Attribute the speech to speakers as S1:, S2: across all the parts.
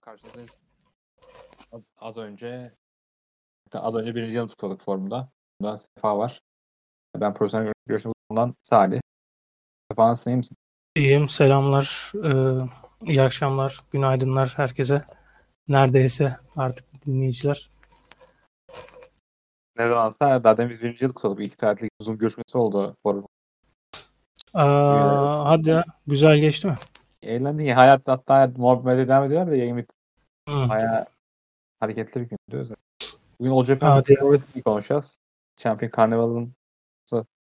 S1: karşınızdayız. Az önce az önce birinci yanı tutuyorduk forumda. Bundan Sefa var. Ben profesyonel görüşüm grubundan Salih. Sefa nasılsın iyi misin?
S2: İyiyim. Selamlar. Ee, iyi akşamlar. Günaydınlar herkese. Neredeyse artık dinleyiciler.
S1: Ne zamansa daha demin biz birinci yıl kutladık. İki saatlik uzun görüşmesi oldu forum.
S2: Aa, hadi ya. Güzel geçti mi?
S1: Eğlendin ya. Hayat hatta muhabbete devam ediyor da yayın bitti. Bayağı hareketli bir gün diyoruz. ya. Bugün All Japan Wrestling'i konuşacağız. Champion Carnival'ın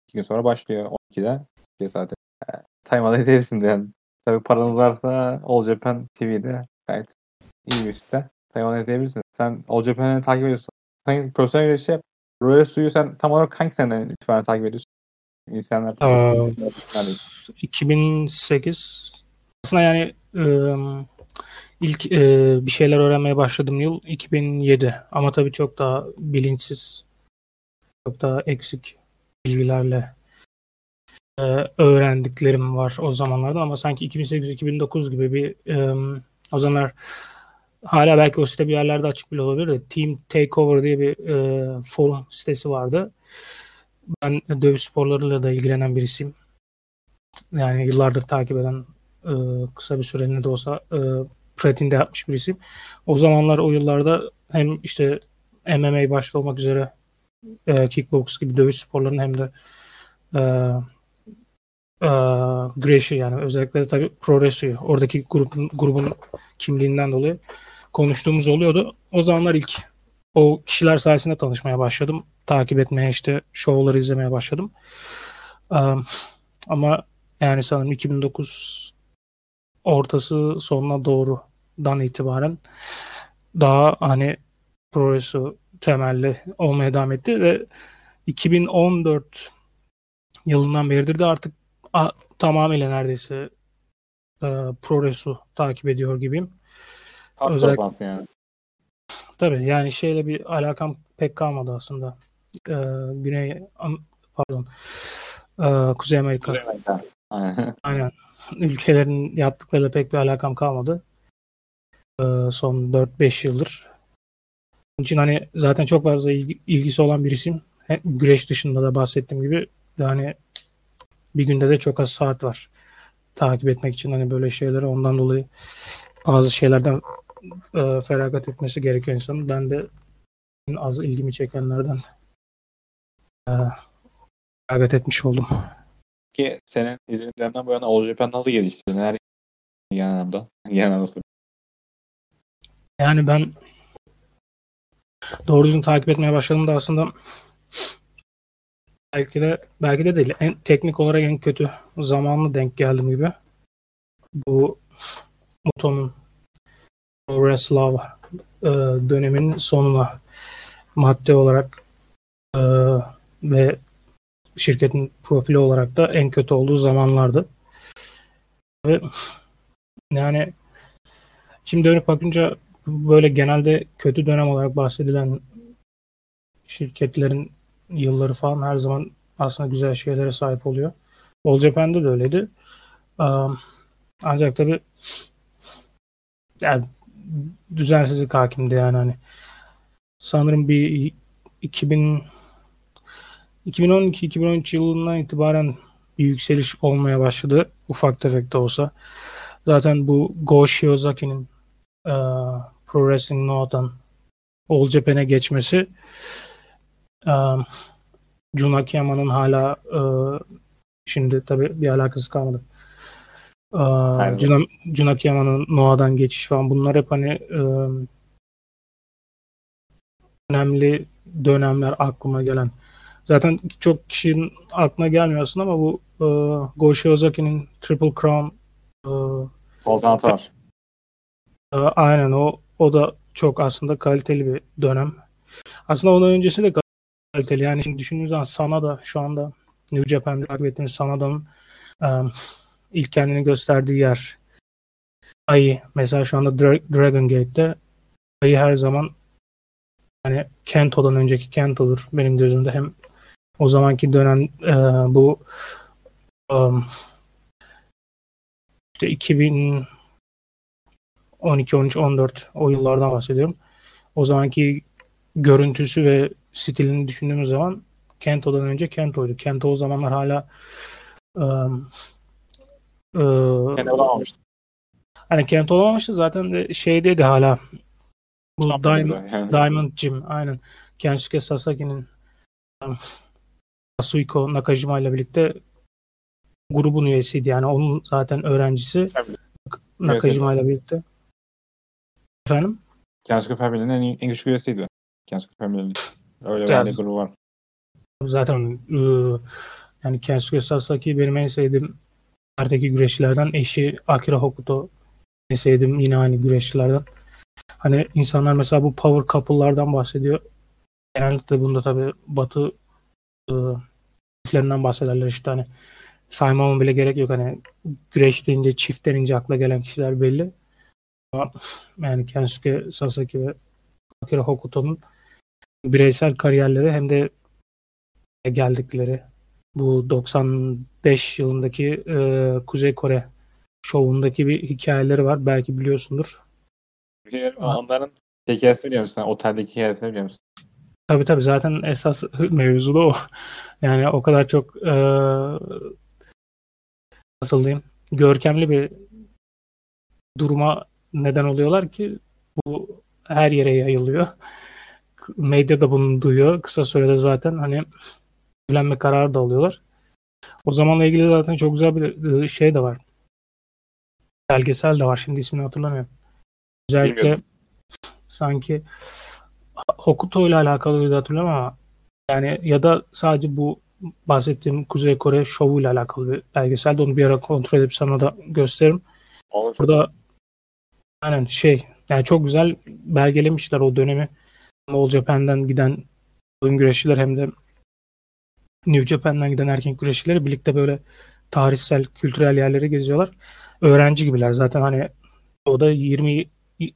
S1: iki gün sonra başlıyor 12'de. 2 saate. E, Time'da izleyebilirsiniz yani. Tabii paranız varsa All Japan TV'de gayet iyi bir üstte. Time'da izleyebilirsiniz. Sen All Japan'ı takip ediyorsun. Sen profesyonel güreşi yap. Royal Su'yu sen tam olarak hangi seneden itibaren takip ediyorsun? İnsanlar Yani
S2: 2008 aslında yani ım, ilk e, bir şeyler öğrenmeye başladığım yıl 2007 ama tabii çok daha bilinçsiz çok daha eksik bilgilerle e, öğrendiklerim var o zamanlarda ama sanki 2008-2009 gibi bir ım, o zamanlar hala belki o site bir yerlerde açık bile olabilir de Team Takeover diye bir e, forum sitesi vardı. Ben dövüş sporlarıyla da ilgilenen birisiyim. Yani yıllardır takip eden e, kısa bir süreliğine de olsa e, pratiğinde yapmış birisiyim. O zamanlar o yıllarda hem işte MMA başta olmak üzere e, kickbox gibi dövüş sporlarının hem de e, e, güreşi yani özellikle tabii pro wrestling'i oradaki grubun, grubun kimliğinden dolayı konuştuğumuz oluyordu. O zamanlar ilk o kişiler sayesinde tanışmaya başladım. Takip etmeye işte şovları izlemeye başladım. Um, ama yani sanırım 2009 ortası sonuna doğrudan itibaren daha hani progresu temelli olmaya devam etti ve 2014 yılından beridir de artık a, tamamıyla neredeyse e, progresu takip ediyor gibiyim.
S1: Özellikle...
S2: Özellikle-
S1: yani.
S2: Tabii yani şeyle bir alakam pek kalmadı aslında. Ee, Güney pardon Ee, Kuzey Amerika
S1: Kuzey Amerika. Aynen.
S2: aynen ülkelerin yaptıklarıyla pek bir alakam kalmadı. Ee, son 4-5 yıldır. Onun için hani zaten çok fazla ilgi- ilgisi olan birisiyim. Hem güreş dışında da bahsettiğim gibi yani bir günde de çok az saat var. Takip etmek için hani böyle şeyleri ondan dolayı bazı şeylerden e, feragat etmesi gerekiyor insanın. Ben de az ilgimi çekenlerden e, feragat etmiş oldum.
S1: Ki senin izlediklerinden bu yana All Japan nasıl gelişti? Neler genel anlamda? Genel anlamda.
S2: Yani ben doğru düzgün takip etmeye başladığımda aslında belki de belki de değil. En teknik olarak en kötü zamanlı denk geldim gibi. Bu Muto'nun Wrestlav e, döneminin sonuna madde olarak e, ve şirketin profili olarak da en kötü olduğu zamanlardı. Ve yani şimdi dönüp bakınca böyle genelde kötü dönem olarak bahsedilen şirketlerin yılları falan her zaman aslında güzel şeylere sahip oluyor. Japan'da da öyleydi. Ancak tabii yani düzensizlik hakimdi yani hani sanırım bir 2000 2012-2013 yılından itibaren bir yükseliş olmaya başladı. Ufak tefek de olsa. Zaten bu Go Shiozaki'nin e, Pro Wrestling Noah'dan All Japan'e geçmesi e, Jun Akiyama'nın hala e, şimdi tabii bir alakası kalmadı. E,
S1: Aynen.
S2: Jun, Jun Akiyama'nın Noah'dan geçiş falan bunlar hep hani e, önemli dönemler aklıma gelen. Zaten çok kişinin aklına gelmiyor aslında ama bu e, Go Shiozaki'nin Triple Crown e,
S1: var.
S2: e, aynen o o da çok aslında kaliteli bir dönem. Aslında onun öncesi de kaliteli. Yani şimdi düşündüğünüz zaman Sanada şu anda New Japan'da takip ettiğimiz Sanada'nın e, ilk kendini gösterdiği yer Ayı. Mesela şu anda Dra- Dragon Gate'de Ayı her zaman yani Kento'dan önceki Kento'dur benim gözümde. Hem o zamanki dönem e, bu um, işte 2010 12, 13, 14 o yıllardan bahsediyorum. O zamanki görüntüsü ve stilini düşündüğümüz zaman Kento'dan önce Kento'ydu. Kento o zamanlar hala ıı, ıı,
S1: Kendi olamamıştı.
S2: hani Kento olamamıştı zaten de şeydeydi hala bu Diamond. Diamond Gym aynen. Kensuke Sasaki'nin um, Asuiko Nakajima ile birlikte grubun üyesiydi. Yani onun zaten öğrencisi
S1: Tabii.
S2: Nakajima ile birlikte. Efendim?
S1: Kensuke Family'nin en, en güçlü üyesiydi. Kensuke Family'nin. Öyle bir grubu var.
S2: Zaten ıı, yani Kensuke Sasaki benim en sevdiğim Erteki güreşçilerden eşi Akira Hokuto en sevdiğim yine aynı güreşçilerden. Hani insanlar mesela bu power couple'lardan bahsediyor. Genellikle bunda tabii batı çiftlerinden bahsederler işte hani saymama bile gerek yok hani güreş deyince çift denince akla gelen kişiler belli. Ama yani Kensuke Sasaki ve Akira Hokuto'nun bireysel kariyerleri hem de geldikleri bu 95 yılındaki e, Kuzey Kore şovundaki bir hikayeleri var. Belki biliyorsundur. Ha.
S1: Onların hikayesini biliyor musun? Oteldeki hikayesini biliyor musun?
S2: Tabii tabii zaten esas mevzu da o. Yani o kadar çok e, nasıl diyeyim görkemli bir duruma neden oluyorlar ki bu her yere yayılıyor. Medya da bunu duyuyor. Kısa sürede zaten hani evlenme kararı da alıyorlar. O zamanla ilgili zaten çok güzel bir e, şey de var. Belgesel de var. Şimdi ismini hatırlamıyorum. Özellikle
S1: Bilmiyorum.
S2: sanki Hokuto ile alakalıydı hatırlamıyorum ama yani ya da sadece bu bahsettiğim Kuzey Kore şovu ile alakalı bir belgesel de onu bir ara kontrol edip sana da gösteririm.
S1: Olur.
S2: Burada aynen şey yani çok güzel belgelemişler o dönemi. Hem All Japan'dan giden kadın güreşçiler hem de New Japan'dan giden erkek güreşçileri birlikte böyle tarihsel, kültürel yerleri geziyorlar. Öğrenci gibiler zaten hani o da 20 e, e,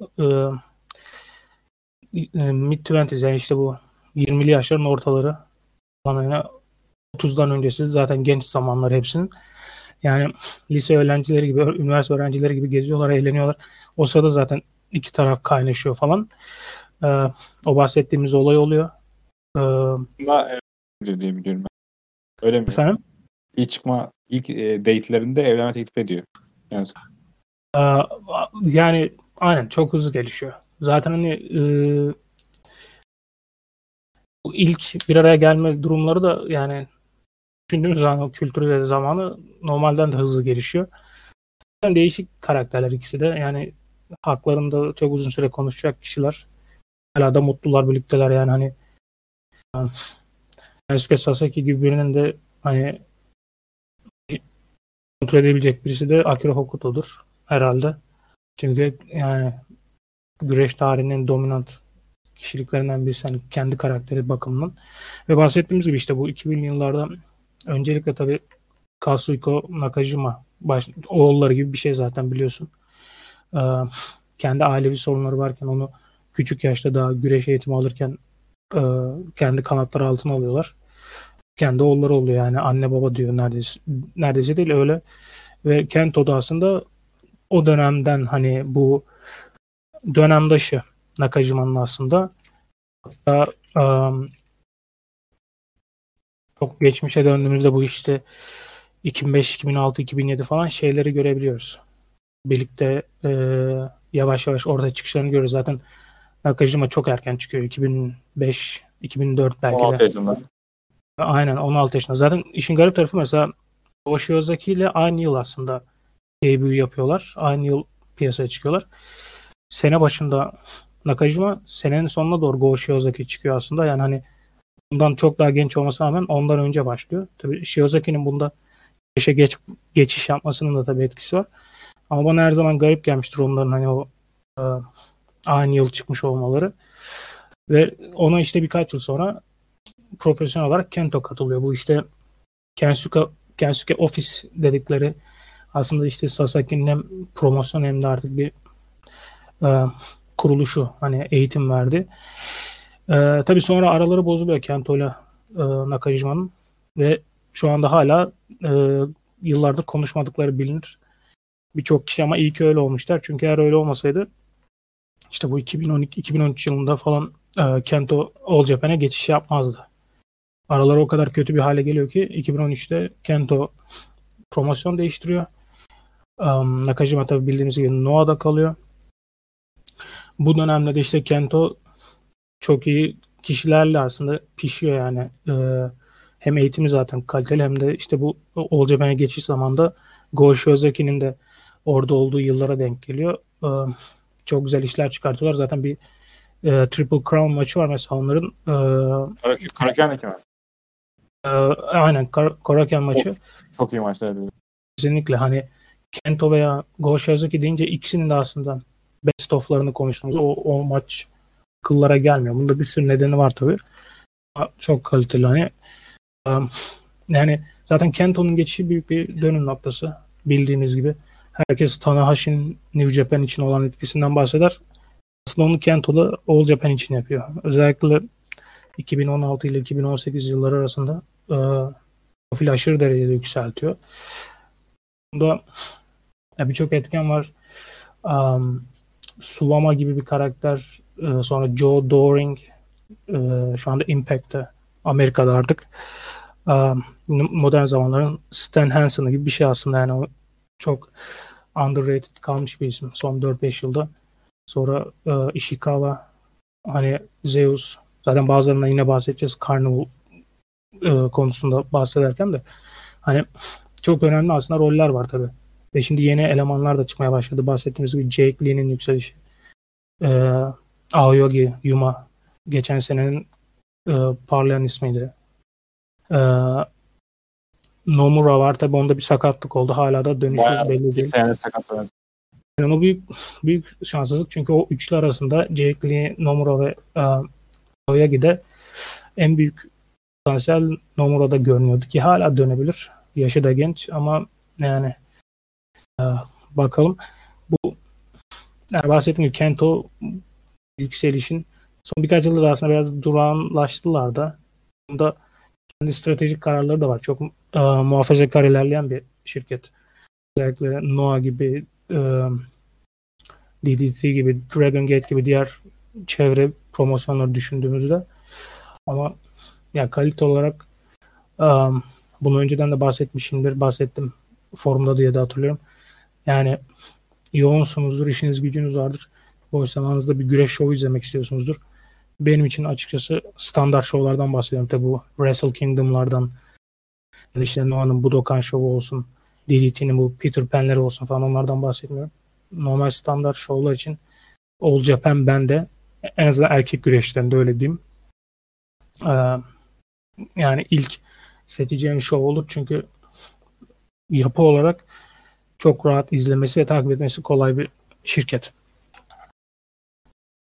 S2: mid 20s yani işte bu 20'li yaşların ortaları falan yani 30'dan öncesi zaten genç zamanlar hepsinin. Yani lise öğrencileri gibi, üniversite öğrencileri gibi geziyorlar, eğleniyorlar. O sırada zaten iki taraf kaynaşıyor falan. Ee, o bahsettiğimiz olay oluyor. Ee,
S1: biliyorum ben. Öyle mi?
S2: efendim?
S1: İlk çıkma, ilk e, date'lerinde evlenme teklif ediyor. Yani
S2: Ee, yani aynen çok hızlı gelişiyor. Zaten hani e, bu ilk bir araya gelme durumları da yani düşündüğümüz zaman o kültürü ve zamanı normalden de hızlı gelişiyor. Yani değişik karakterler ikisi de. Yani haklarında çok uzun süre konuşacak kişiler. Hala da mutlular, birlikteler yani hani yani Kensuke Sasaki gibi birinin de hani kontrol edebilecek birisi de Akira Hokuto'dur herhalde. Çünkü yani güreş tarihinin dominant kişiliklerinden birisi hani kendi karakteri bakımından. Ve bahsettiğimiz gibi işte bu 2000'li yıllarda öncelikle tabii Kazuhiko Nakajima baş, oğulları gibi bir şey zaten biliyorsun. Ee, kendi ailevi sorunları varken onu küçük yaşta daha güreş eğitimi alırken e, kendi kanatları altına alıyorlar. Kendi oğulları oluyor yani anne baba diyor neredeyse neredeyse değil öyle. Ve Kento da aslında o dönemden hani bu dönemdaşı Nakajima'nın aslında hatta um, çok geçmişe döndüğümüzde bu işte 2005, 2006, 2007 falan şeyleri görebiliyoruz. Birlikte e, yavaş yavaş orada çıkışlarını görüyoruz. Zaten Nakajima çok erken çıkıyor. 2005, 2004 belki
S1: 16
S2: de.
S1: yaşında.
S2: Aynen 16 yaşında. Zaten işin garip tarafı mesela Toshi Ozaki ile aynı yıl aslında debut yapıyorlar. Aynı yıl piyasaya çıkıyorlar. Sene başında Nakajima senenin sonuna doğru Go Shiozaki çıkıyor aslında. Yani hani bundan çok daha genç olmasına rağmen ondan önce başlıyor. Tabii Shiozaki'nin bunda yaşa geç, geçiş yapmasının da tabii etkisi var. Ama bana her zaman garip gelmiştir onların hani o e, aynı yıl çıkmış olmaları. Ve ona işte birkaç yıl sonra profesyonel olarak Kento katılıyor. Bu işte Kensuke, Kensuke Office dedikleri aslında işte Sasaki'nin hem promosyon hem de artık bir e, kuruluşu hani eğitim verdi. E, tabii sonra araları bozuluyor Kento ile e, Nakajima'nın ve şu anda hala e, yıllardır konuşmadıkları bilinir. Birçok kişi ama iyi ki öyle olmuşlar. Çünkü eğer öyle olmasaydı işte bu 2012-2013 yılında falan e, Kento All Japan'e geçiş yapmazdı. Araları o kadar kötü bir hale geliyor ki 2013'te Kento promosyon değiştiriyor. Um, Nakajima tabi bildiğiniz gibi Noah'da kalıyor. Bu dönemde de işte Kento çok iyi kişilerle aslında pişiyor yani. Ee, hem eğitimi zaten kaliteli hem de işte bu Japan'e geçiş zamanda Go Shiozaki'nin de orada olduğu yıllara denk geliyor. Ee, çok güzel işler çıkartıyorlar. Zaten bir e, Triple Crown maçı var mesela onların.
S1: E, Karaken'deki mi?
S2: E, aynen Kar- Koraken maçı.
S1: Çok, çok iyi maçlar.
S2: Kesinlikle hani Kento veya Go Shiozaki deyince ikisinin de aslında best of'larını konuştuğumuz o, o maç kıllara gelmiyor. Bunda bir sürü nedeni var tabii. Çok kaliteli hani. Yani zaten Kento'nun geçişi büyük bir dönüm noktası. Bildiğiniz gibi. Herkes Tanahashi'nin New Japan için olan etkisinden bahseder. Aslında onu Kento'da All Japan için yapıyor. Özellikle 2016 ile 2018 yılları arasında e, profil aşırı derecede yükseltiyor. Bunda birçok etken var. Um, Sulama gibi bir karakter, e, sonra Joe Doring, e, şu anda Impact'te, Amerika'da artık. Um, modern zamanların Stan Hansen gibi bir şey aslında yani çok underrated kalmış bir isim son 4-5 yılda. Sonra e, Ishikawa, hani Zeus, zaten bazılarından yine bahsedeceğiz Carnival e, konusunda bahsederken de hani çok önemli aslında roller var tabi. Ve şimdi yeni elemanlar da çıkmaya başladı. Bahsettiğimiz gibi Jake Lee'nin yükselişi. E, Aoyogi, Yuma geçen senenin e, parlayan ismiydi. E, Nomura var tabi onda bir sakatlık oldu. Hala da dönüşü Bayağı belli değil. Yani o büyük büyük şanssızlık çünkü o üçlü arasında Jake Lee, Nomura ve e, Aoyagi'de en büyük potansiyel Nomura'da görünüyordu ki hala dönebilir. Yaşı da genç ama yani bakalım. Bu yani bahsettiğim gibi Kento yükselişin son birkaç yıldır aslında biraz durağanlaştılar da. Bunda kendi stratejik kararları da var. Çok e, muhafazakar ilerleyen bir şirket. Özellikle Noah gibi e, DDT gibi, Dragon Gate gibi diğer çevre promosyonları düşündüğümüzde ama ya kalite olarak um, bunu önceden de bahsetmişimdir. Bahsettim forumda diye de hatırlıyorum. Yani yoğunsunuzdur, işiniz gücünüz vardır. Boş zamanınızda bir güreş şovu izlemek istiyorsunuzdur. Benim için açıkçası standart şovlardan bahsediyorum. Tabi bu Wrestle Kingdom'lardan ya işte Noah'nın Budokan şovu olsun, DDT'nin bu Peter Pan'leri olsun falan onlardan bahsetmiyorum. Normal standart şovlar için All Japan bende en azından erkek güreşlerinde öyle diyeyim. Ee, yani ilk seçeceğim şov olur çünkü yapı olarak çok rahat izlemesi ve takip etmesi kolay bir şirket.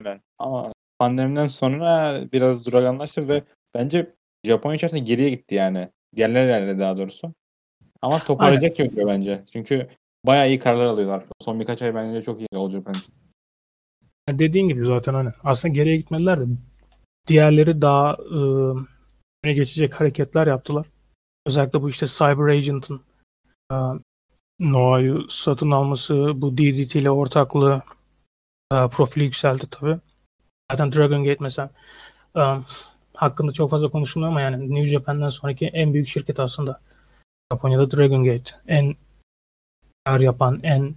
S1: Ben. Ama pandemiden sonra biraz duraganlaştı ve bence Japonya içerisinde geriye gitti yani. Yerler daha doğrusu. Ama toparlayacak gibi bence. Çünkü bayağı iyi kararlar alıyorlar. Son birkaç ay bence çok iyi olacak bence.
S2: Dediğin gibi zaten hani aslında geriye gitmediler de diğerleri daha e, öne geçecek hareketler yaptılar. Özellikle bu işte Cyber Agent'ın e, Noah'yı satın alması, bu DDT ile ortaklığı e, profili yükseldi tabii. Zaten Dragon Gate mesela e, hakkında çok fazla konuşulmuyor ama yani New Japan'dan sonraki en büyük şirket aslında. Japonya'da Dragon Gate. En kar yapan, en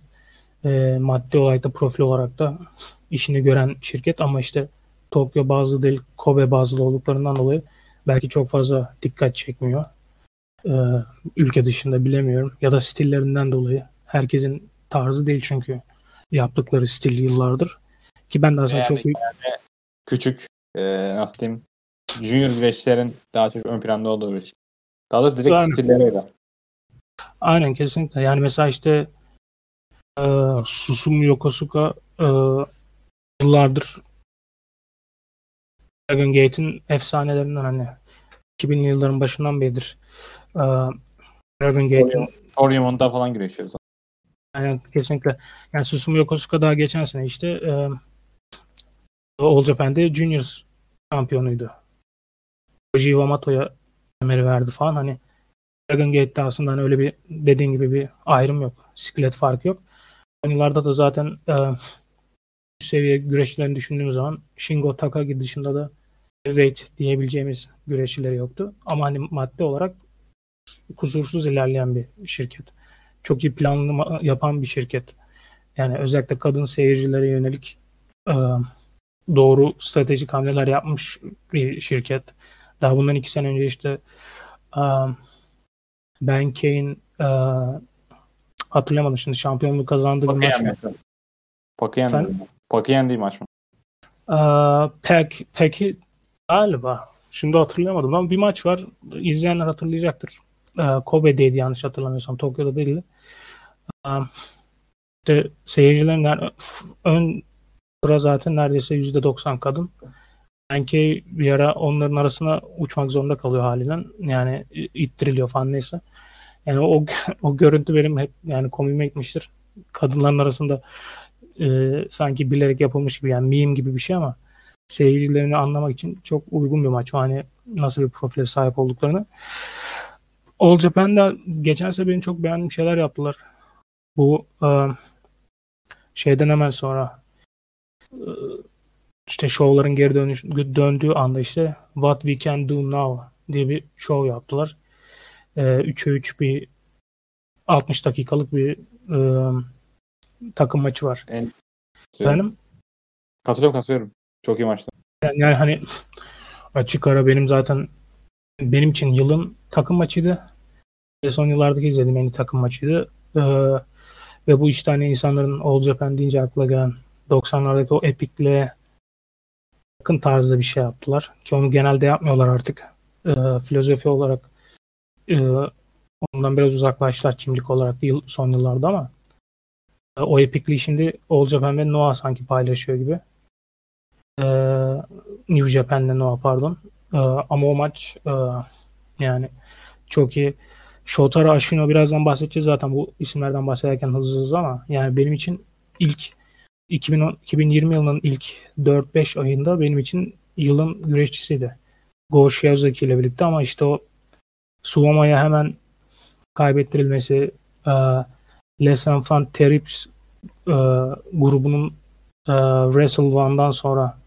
S2: e, maddi olarak da profil olarak da işini gören şirket ama işte Tokyo bazlı değil Kobe bazlı olduklarından dolayı belki çok fazla dikkat çekmiyor. Ee, ülke dışında bilemiyorum. Ya da stillerinden dolayı. Herkesin tarzı değil çünkü yaptıkları stil yıllardır. Ki ben de aslında yani çok büyük... Yani
S1: küçük e, nasıl diyeyim junior güreşlerin daha çok ön planda olduğu bir şey. Daha doğrusu direkt Aynen. stilleriyle.
S2: Aynen kesinlikle. Yani mesela işte e, Susumu Yokosuka e, yıllardır Dragon Gate'in efsanelerinden hani 2000'li yılların başından beridir e, Dragon Gate'in
S1: Toriumon'da falan güreşiyoruz.
S2: Yani kesinlikle. Yani Susumu Yokosuka daha geçen sene işte e, All Japan'de Juniors şampiyonuydu. Koji Iwamato'ya emeri verdi falan. Hani Dragon Gate'de aslında hani öyle bir dediğin gibi bir ayrım yok. Siklet farkı yok. Yıllarda da zaten e, seviye güreşçilerini düşündüğüm zaman Shingo Takagi dışında da heavyweight diyebileceğimiz güreşçileri yoktu. Ama hani madde olarak kusursuz ilerleyen bir şirket. Çok iyi planlama yapan bir şirket. Yani özellikle kadın seyircilere yönelik e, doğru stratejik hamleler yapmış bir şirket. Daha bundan iki sene önce işte e, Ben Kane e, hatırlamadım şimdi şampiyonluğu kazandığı bir maç.
S1: Pacquiao Pacquiao değil maç mı?
S2: E, Pek, Pek'i galiba. Şimdi hatırlayamadım ama bir maç var. İzleyenler hatırlayacaktır. E, Kobe'deydi yanlış hatırlamıyorsam. Tokyo'da değildi. E, işte seyircilerin yani ön sıra zaten neredeyse %90 kadın. Sanki bir ara onların arasına uçmak zorunda kalıyor haliyle. Yani ittiriliyor falan neyse. Yani o o görüntü benim hep yani komime gitmiştir. Kadınların arasında e, sanki bilerek yapılmış gibi yani meme gibi bir şey ama seyircilerini anlamak için çok uygun bir maç. Hani nasıl bir profile sahip olduklarını. All Japan'da geçen sene benim çok beğendiğim şeyler yaptılar. Bu e, şeyden hemen sonra e, işte şovların geri dönüş, döndüğü anda işte What We Can Do Now diye bir şov yaptılar. E, 3'e 3 bir 60 dakikalık bir e, takım maçı var.
S1: En,
S2: Benim
S1: katılıyorum katılıyorum. Çok iyi maçtı.
S2: Yani, yani hani açık ara benim zaten benim için yılın takım maçıydı. Son yıllardaki izlediğim en iyi takım maçıydı. Ee, ve bu işte hani insanların All Japan deyince akla gelen 90'lardaki o epikliğe yakın tarzda bir şey yaptılar. Ki onu genelde yapmıyorlar artık. Ee, filozofi olarak e, ondan biraz uzaklaştılar kimlik olarak yıl, son yıllarda ama e, o epikliği şimdi All Japan ve Noah sanki paylaşıyor gibi. E, New Japan'le Noah pardon. E, ama o maç e, yani çok iyi. Shotaro Ashino birazdan bahsedeceğiz zaten bu isimlerden bahsederken hızlı hızlı ama yani benim için ilk 2010, 2020 yılının ilk 4-5 ayında benim için yılın güreşçisiydi. Go Shiozaki ile birlikte ama işte o Suwama'ya hemen kaybettirilmesi e, Les Enfants Terribles e, grubunun e, Wrestle One'dan sonra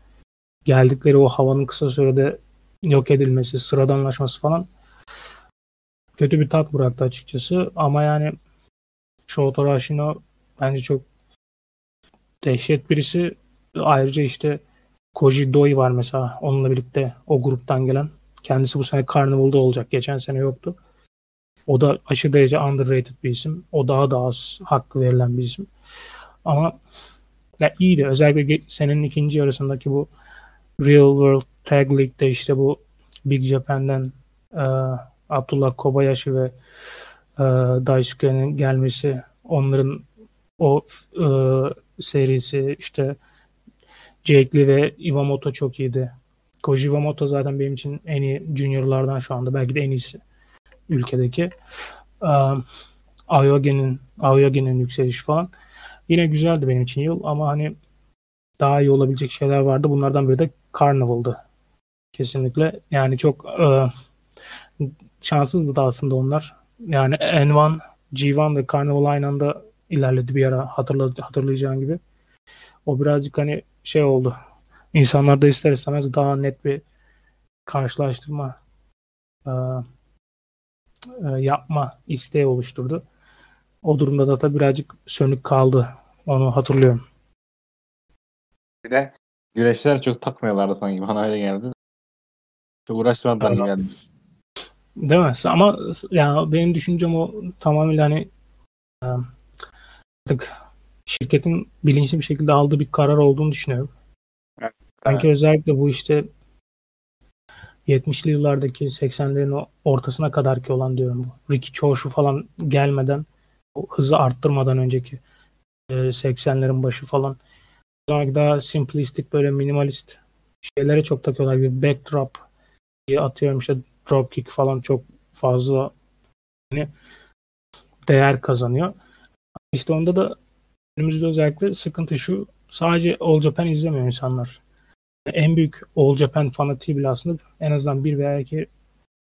S2: geldikleri o havanın kısa sürede yok edilmesi, sıradanlaşması falan kötü bir tat bıraktı açıkçası. Ama yani Shotaro Ashino bence çok dehşet birisi. Ayrıca işte Koji Doi var mesela. Onunla birlikte o gruptan gelen. Kendisi bu sene Carnival'da olacak. Geçen sene yoktu. O da aşırı derece underrated bir isim. O daha da az hakkı verilen bir isim. Ama ya iyiydi. Özellikle senenin ikinci yarısındaki bu Real World Tag League'de işte bu Big Japan'den Abdullah Kobayashi ve e, Daisuke'nin gelmesi onların o e, serisi işte Jake Lee ve Iwamoto çok iyiydi. Koji Iwamoto zaten benim için en iyi juniorlardan şu anda. Belki de en iyisi ülkedeki. Um, Aoyage'nin Aoyage'nin yükselişi falan. Yine güzeldi benim için yıl ama hani daha iyi olabilecek şeyler vardı. Bunlardan biri de Carnival'dı. Kesinlikle. Yani çok e, şanssızdı da aslında onlar. Yani N1, G1 ve Carnival aynı anda ilerledi bir ara hatırladı, hatırlayacağın gibi. O birazcık hani şey oldu. İnsanlar da ister istemez daha net bir karşılaştırma e, e, yapma isteği oluşturdu. O durumda da tabii birazcık sönük kaldı. Onu hatırlıyorum.
S1: Bir de güreşler çok takmıyorlardı sanki. Bana öyle geldi. Çok uğraşmadılar geldi.
S2: Değil mi? Ama yani benim düşüncem o tamamıyla hani e, artık şirketin bilinçli bir şekilde aldığı bir karar olduğunu düşünüyorum. Evet, Sanki özellikle bu işte 70'li yıllardaki 80'lerin ortasına kadar ki olan diyorum bu. Ricky Choshu falan gelmeden o hızı arttırmadan önceki 80'lerin başı falan. O daha simplistik böyle minimalist şeylere çok takıyorlar. Bir backdrop diye atıyorum işte dropkick falan çok fazla yani değer kazanıyor. İşte onda da Günümüzde özellikle sıkıntı şu. Sadece All Japan izlemiyor insanlar. En büyük All Japan fanatiği bile aslında en azından bir veya iki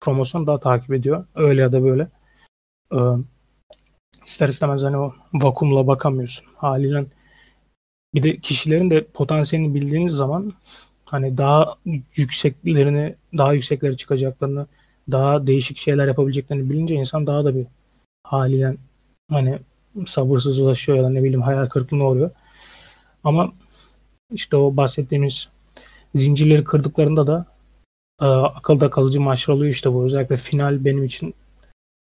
S2: promosyon daha takip ediyor. Öyle ya da böyle. Ee, ister istemez hani o vakumla bakamıyorsun. Haliyle bir de kişilerin de potansiyelini bildiğiniz zaman hani daha yükseklerini daha yükseklere çıkacaklarını daha değişik şeyler yapabileceklerini bilince insan daha da bir haliyle hani sabırsızlaşıyor ya da ne bileyim hayal kırıklığına oluyor. Ama işte o bahsettiğimiz zincirleri kırdıklarında da e, akılda kalıcı maçlar oluyor işte bu. Özellikle final benim için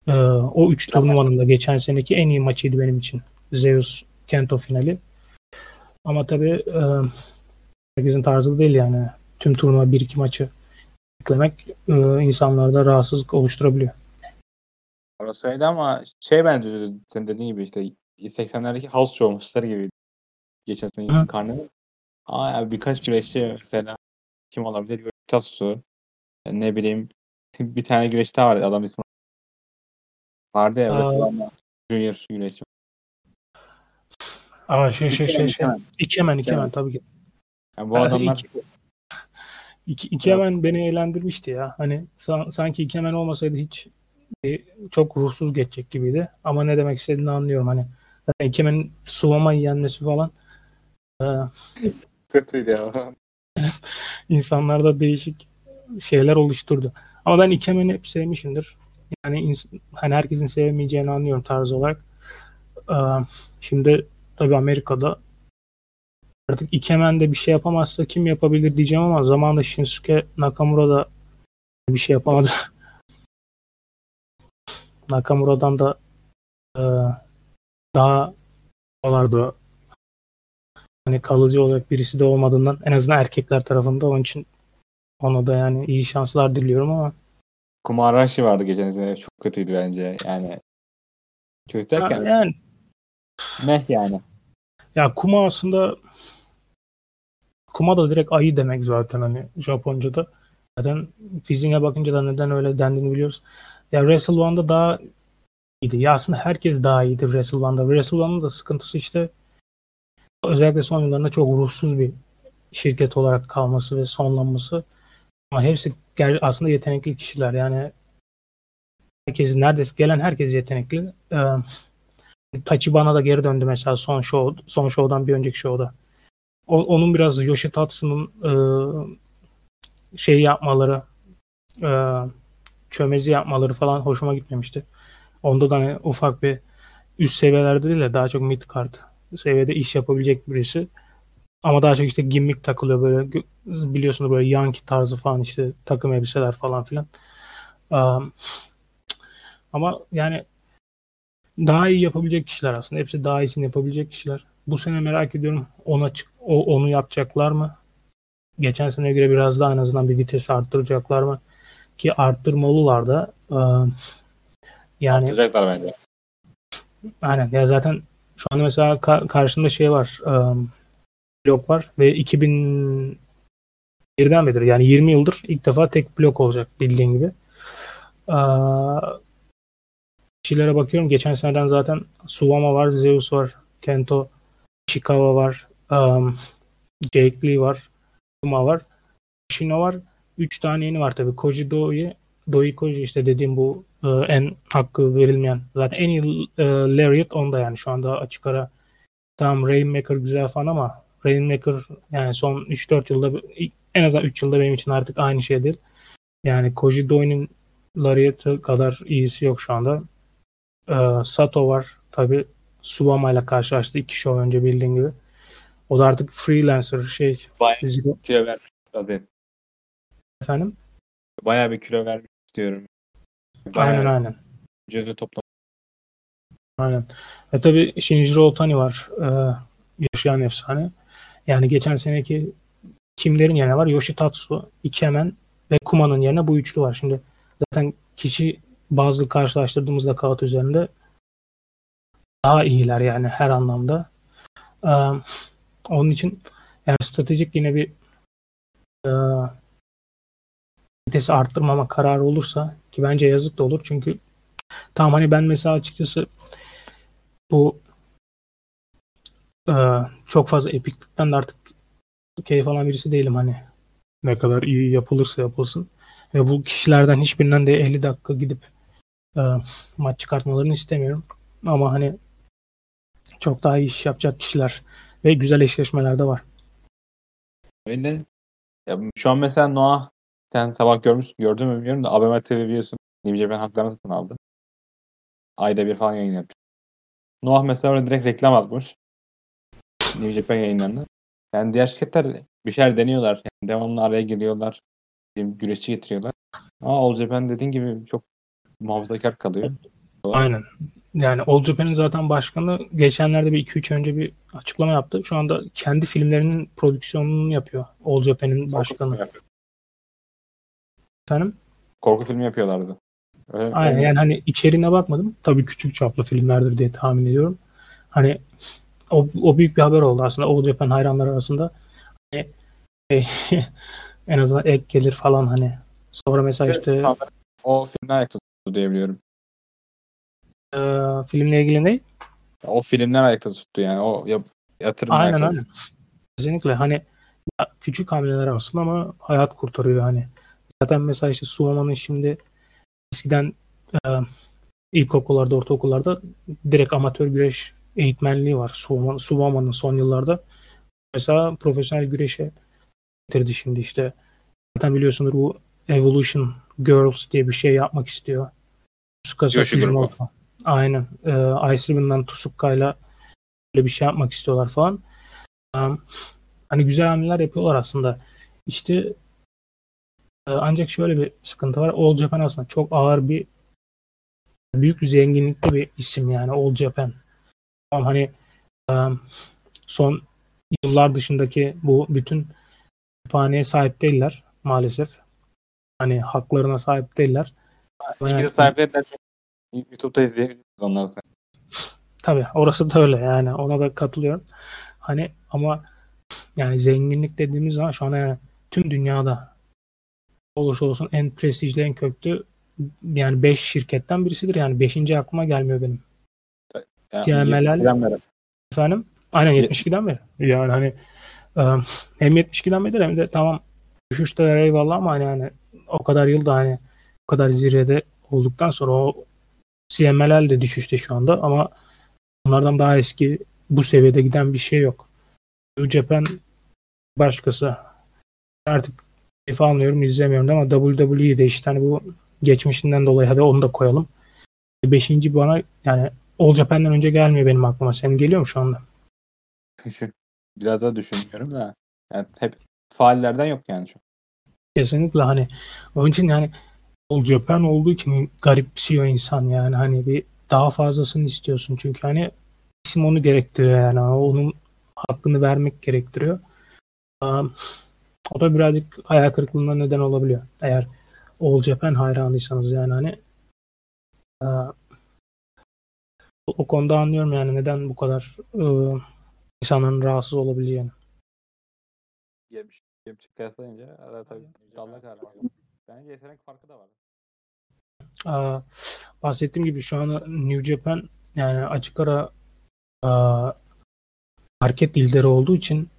S2: e, o üç turnuvanın da geçen seneki en iyi maçıydı benim için. Zeus Kento finali. Ama tabii e, herkesin tarzı değil yani. Tüm turnuva bir iki maçı eklemek e, insanlarda rahatsızlık oluşturabiliyor.
S1: Orası öyle ama şey bence senin dediğin gibi işte 80'lerdeki house show maçları gibi. Geçen sene karneval. Aa birkaç güreşçi mesela kim olabilir? Tasu. Ne bileyim bir tane güreşçi daha vardı adam ismi. Vardı ya Wrestlemania Junior güreşçi.
S2: Aa şey şey şey şey. İkemen İkemen tabii ki.
S1: Yani bu adamlar
S2: iki, iki, İkemen beni eğlendirmişti ya. Hani sanki İkemen olmasaydı hiç e, çok ruhsuz geçecek gibiydi. Ama ne demek istediğini anlıyorum. Hani zaten İkemen'in Suvama yenmesi falan e,
S1: kötüydü ya.
S2: insanlarda değişik şeyler oluşturdu. Ama ben Ikemen'i hep sevmişimdir. Yani hani herkesin sevmeyeceğini anlıyorum tarz olarak. Ee, şimdi tabii Amerika'da artık Ikemen de bir şey yapamazsa kim yapabilir diyeceğim ama zamanında Shinsuke Nakamura da bir şey yapamadı. Nakamura'dan da e, daha olardı hani kalıcı olarak birisi de olmadığından en azından erkekler tarafında onun için ona da yani iyi şanslar diliyorum ama
S1: Kumarashi vardı geçen sene. Çok kötüydü bence. Yani kötü derken
S2: yani
S1: meh yani.
S2: Ya Kuma aslında Kuma da direkt ayı demek zaten hani Japonca'da. Zaten fiziğine bakınca da neden öyle dendiğini biliyoruz. Ya Wrestle One'da daha iyiydi. Ya aslında herkes daha iyiydi Wrestle One'da. Wrestle One'ın da sıkıntısı işte özellikle son yıllarında çok ruhsuz bir şirket olarak kalması ve sonlanması. Ama hepsi aslında yetenekli kişiler. Yani herkes neredeyse gelen herkes yetenekli. Ee, Tachibana da geri döndü mesela son show son show'dan bir önceki show'da. O, onun biraz Yoshitatsu'nun e, şey yapmaları e, çömezi yapmaları falan hoşuma gitmemişti. Onda da hani ufak bir üst seviyelerde değil de daha çok mid card seviyede iş yapabilecek birisi. Ama daha çok işte gimmick takılıyor böyle biliyorsunuz böyle Yankee tarzı falan işte takım elbiseler falan filan. Um, ama yani daha iyi yapabilecek kişiler aslında. Hepsi daha iyisini yapabilecek kişiler. Bu sene merak ediyorum ona o, onu yapacaklar mı? Geçen sene göre biraz daha en azından bir vites arttıracaklar mı? Ki arttırmalılar da. Um, yani
S1: Arttıracaklar bence.
S2: Aynen. Ya zaten şu an mesela ka- karşımda şey var. Um, blok var ve 2000 birden beridir yani 20 yıldır ilk defa tek blok olacak bildiğin gibi. kişilere bakıyorum. Geçen seneden zaten Suwama var, Zeus var, Kento, Ishikawa var, um, Jake Lee var, Kuma var, Shino var. Üç tane yeni var tabii. Koji Doi, Doi Koji işte dediğim bu e, en hakkı verilmeyen. Zaten en iyi e, Lariat onda yani şu anda açık ara. Tamam Rainmaker güzel falan ama Rainmaker yani son 3-4 yılda en azından 3 yılda benim için artık aynı şey değil. Yani Koji Doi'nin Lariat'ı kadar iyisi yok şu anda. Ee, Sato var. Tabi Subama ile karşılaştı iki show önce bildiğin gibi. O da artık freelancer şey.
S1: Bayağı zero. kilo vermiş tabii.
S2: Efendim?
S1: Bayağı bir kilo vermiş diyorum.
S2: Bayağı aynen aynen.
S1: Vücudu toplam.
S2: Aynen. E tabi Shinjiro Otani var. Ee, yaşayan efsane. Yani geçen seneki kimlerin yerine var? Yoshitatsu, Ikemen ve Kuma'nın yerine bu üçlü var. Şimdi zaten kişi bazı karşılaştırdığımızda kağıt üzerinde daha iyiler yani her anlamda. Ee, onun için eğer stratejik yine bir e, arttırmama kararı olursa ki bence yazık da olur çünkü tam hani ben mesela açıkçası bu e, çok fazla epiklikten de artık keyif alan birisi değilim hani. Ne kadar iyi yapılırsa yapılsın. Ve bu kişilerden hiçbirinden de 50 dakika gidip e, maç çıkartmalarını istemiyorum. Ama hani çok daha iyi iş yapacak kişiler Ve güzel eşleşmeler de var.
S1: Öyle. Ya şu an mesela Noah sen sabah görmüş gördün mü bilmiyorum da ABM TV biliyorsun. New Japan haklarını satın aldı. Ayda bir falan yayın yapıyor. Noah mesela orada direkt reklam atmış. New Japan yayınlarında. Yani diğer şirketler bir şeyler deniyorlar. Yani devamlı araya giriyorlar. Güreşçi getiriyorlar. Ama All Japan dediğin gibi çok muhafazakar kalıyor.
S2: Aynen. Yani All Japan'ın zaten başkanı geçenlerde bir 2-3 önce bir açıklama yaptı. Şu anda kendi filmlerinin prodüksiyonunu yapıyor. All Japan'ın başkanı. Efendim?
S1: Korku filmi yapıyorlardı.
S2: Öyle, Aynen öyle. yani hani içeriğine bakmadım. Tabii küçük çaplı filmlerdir diye tahmin ediyorum. Hani o, o büyük bir haber oldu aslında All Japan hayranları arasında. Hani, e, en azından ek gelir falan hani. Sonra mesela işte, işte
S1: o filmler tuttu diyebiliyorum.
S2: E, filmle ilgili ne?
S1: O filmler ayakta tuttu yani. O yap, yatırım
S2: Aynen aynen. Kesinlikle hani küçük hamleler aslında ama hayat kurtarıyor hani. Zaten mesela işte Suoma'nın şimdi eskiden e, ilkokullarda, ortaokullarda direkt amatör güreş eğitmenliği var. Suoma'nın son yıllarda. Mesela profesyonel güreşe getirdi şimdi işte. Zaten biliyorsunuz bu Evolution Girls diye bir şey yapmak istiyor. Tsukasa Fujimoto. Aynen. E, Ice Ribbon'dan Tsuka'yla böyle bir şey yapmak istiyorlar falan. Um, hani güzel hamleler yapıyorlar aslında. İşte e, ancak şöyle bir sıkıntı var. All Japan aslında çok ağır bir büyük zenginlikli bir isim yani All Japan. Tamam hani um, son yıllar dışındaki bu bütün kütüphaneye sahip değiller maalesef. Hani haklarına sahip değiller.
S1: Yani, sahip değiller. YouTube'da izleyebiliriz onları.
S2: Tabii orası da öyle yani ona da katılıyorum. Hani ama yani zenginlik dediğimiz zaman şu an yani tüm dünyada olursa olsun en prestijli en köklü yani 5 şirketten birisidir yani 5. aklıma gelmiyor benim. Yani CMLL efendim aynen 72'den beri. Yani hani hem 72'den beri hem de tamam düşüşte eyvallah ama hani, hani o kadar yılda hani o kadar zirvede olduktan sonra o CMLL de düşüşte şu anda ama onlardan daha eski bu seviyede giden bir şey yok. New Japan başkası. Artık keyif almıyorum, izlemiyorum ama WWE'de işte hani bu geçmişinden dolayı hadi onu da koyalım. Beşinci bana yani All Japan'dan önce gelmiyor benim aklıma. Senin geliyor mu şu anda?
S1: Biraz daha düşünmüyorum da. Yani hep faallerden yok yani şu.
S2: Kesinlikle hani onun için yani All Japan olduğu için garipsiyor insan yani hani bir daha fazlasını istiyorsun çünkü hani isim onu gerektiriyor yani onun hakkını vermek gerektiriyor. O da birazcık hayal kırıklığına neden olabiliyor. Eğer All Japan hayranıysanız yani hani o konuda anlıyorum yani neden bu kadar insanların rahatsız olabileceğini.
S1: Yemiş, yemiş kıyaslayınca arada tabii dalga kararı Bence yetenek farkı da var.
S2: Aa, bahsettiğim gibi şu an New Japan yani açık ara market lideri olduğu için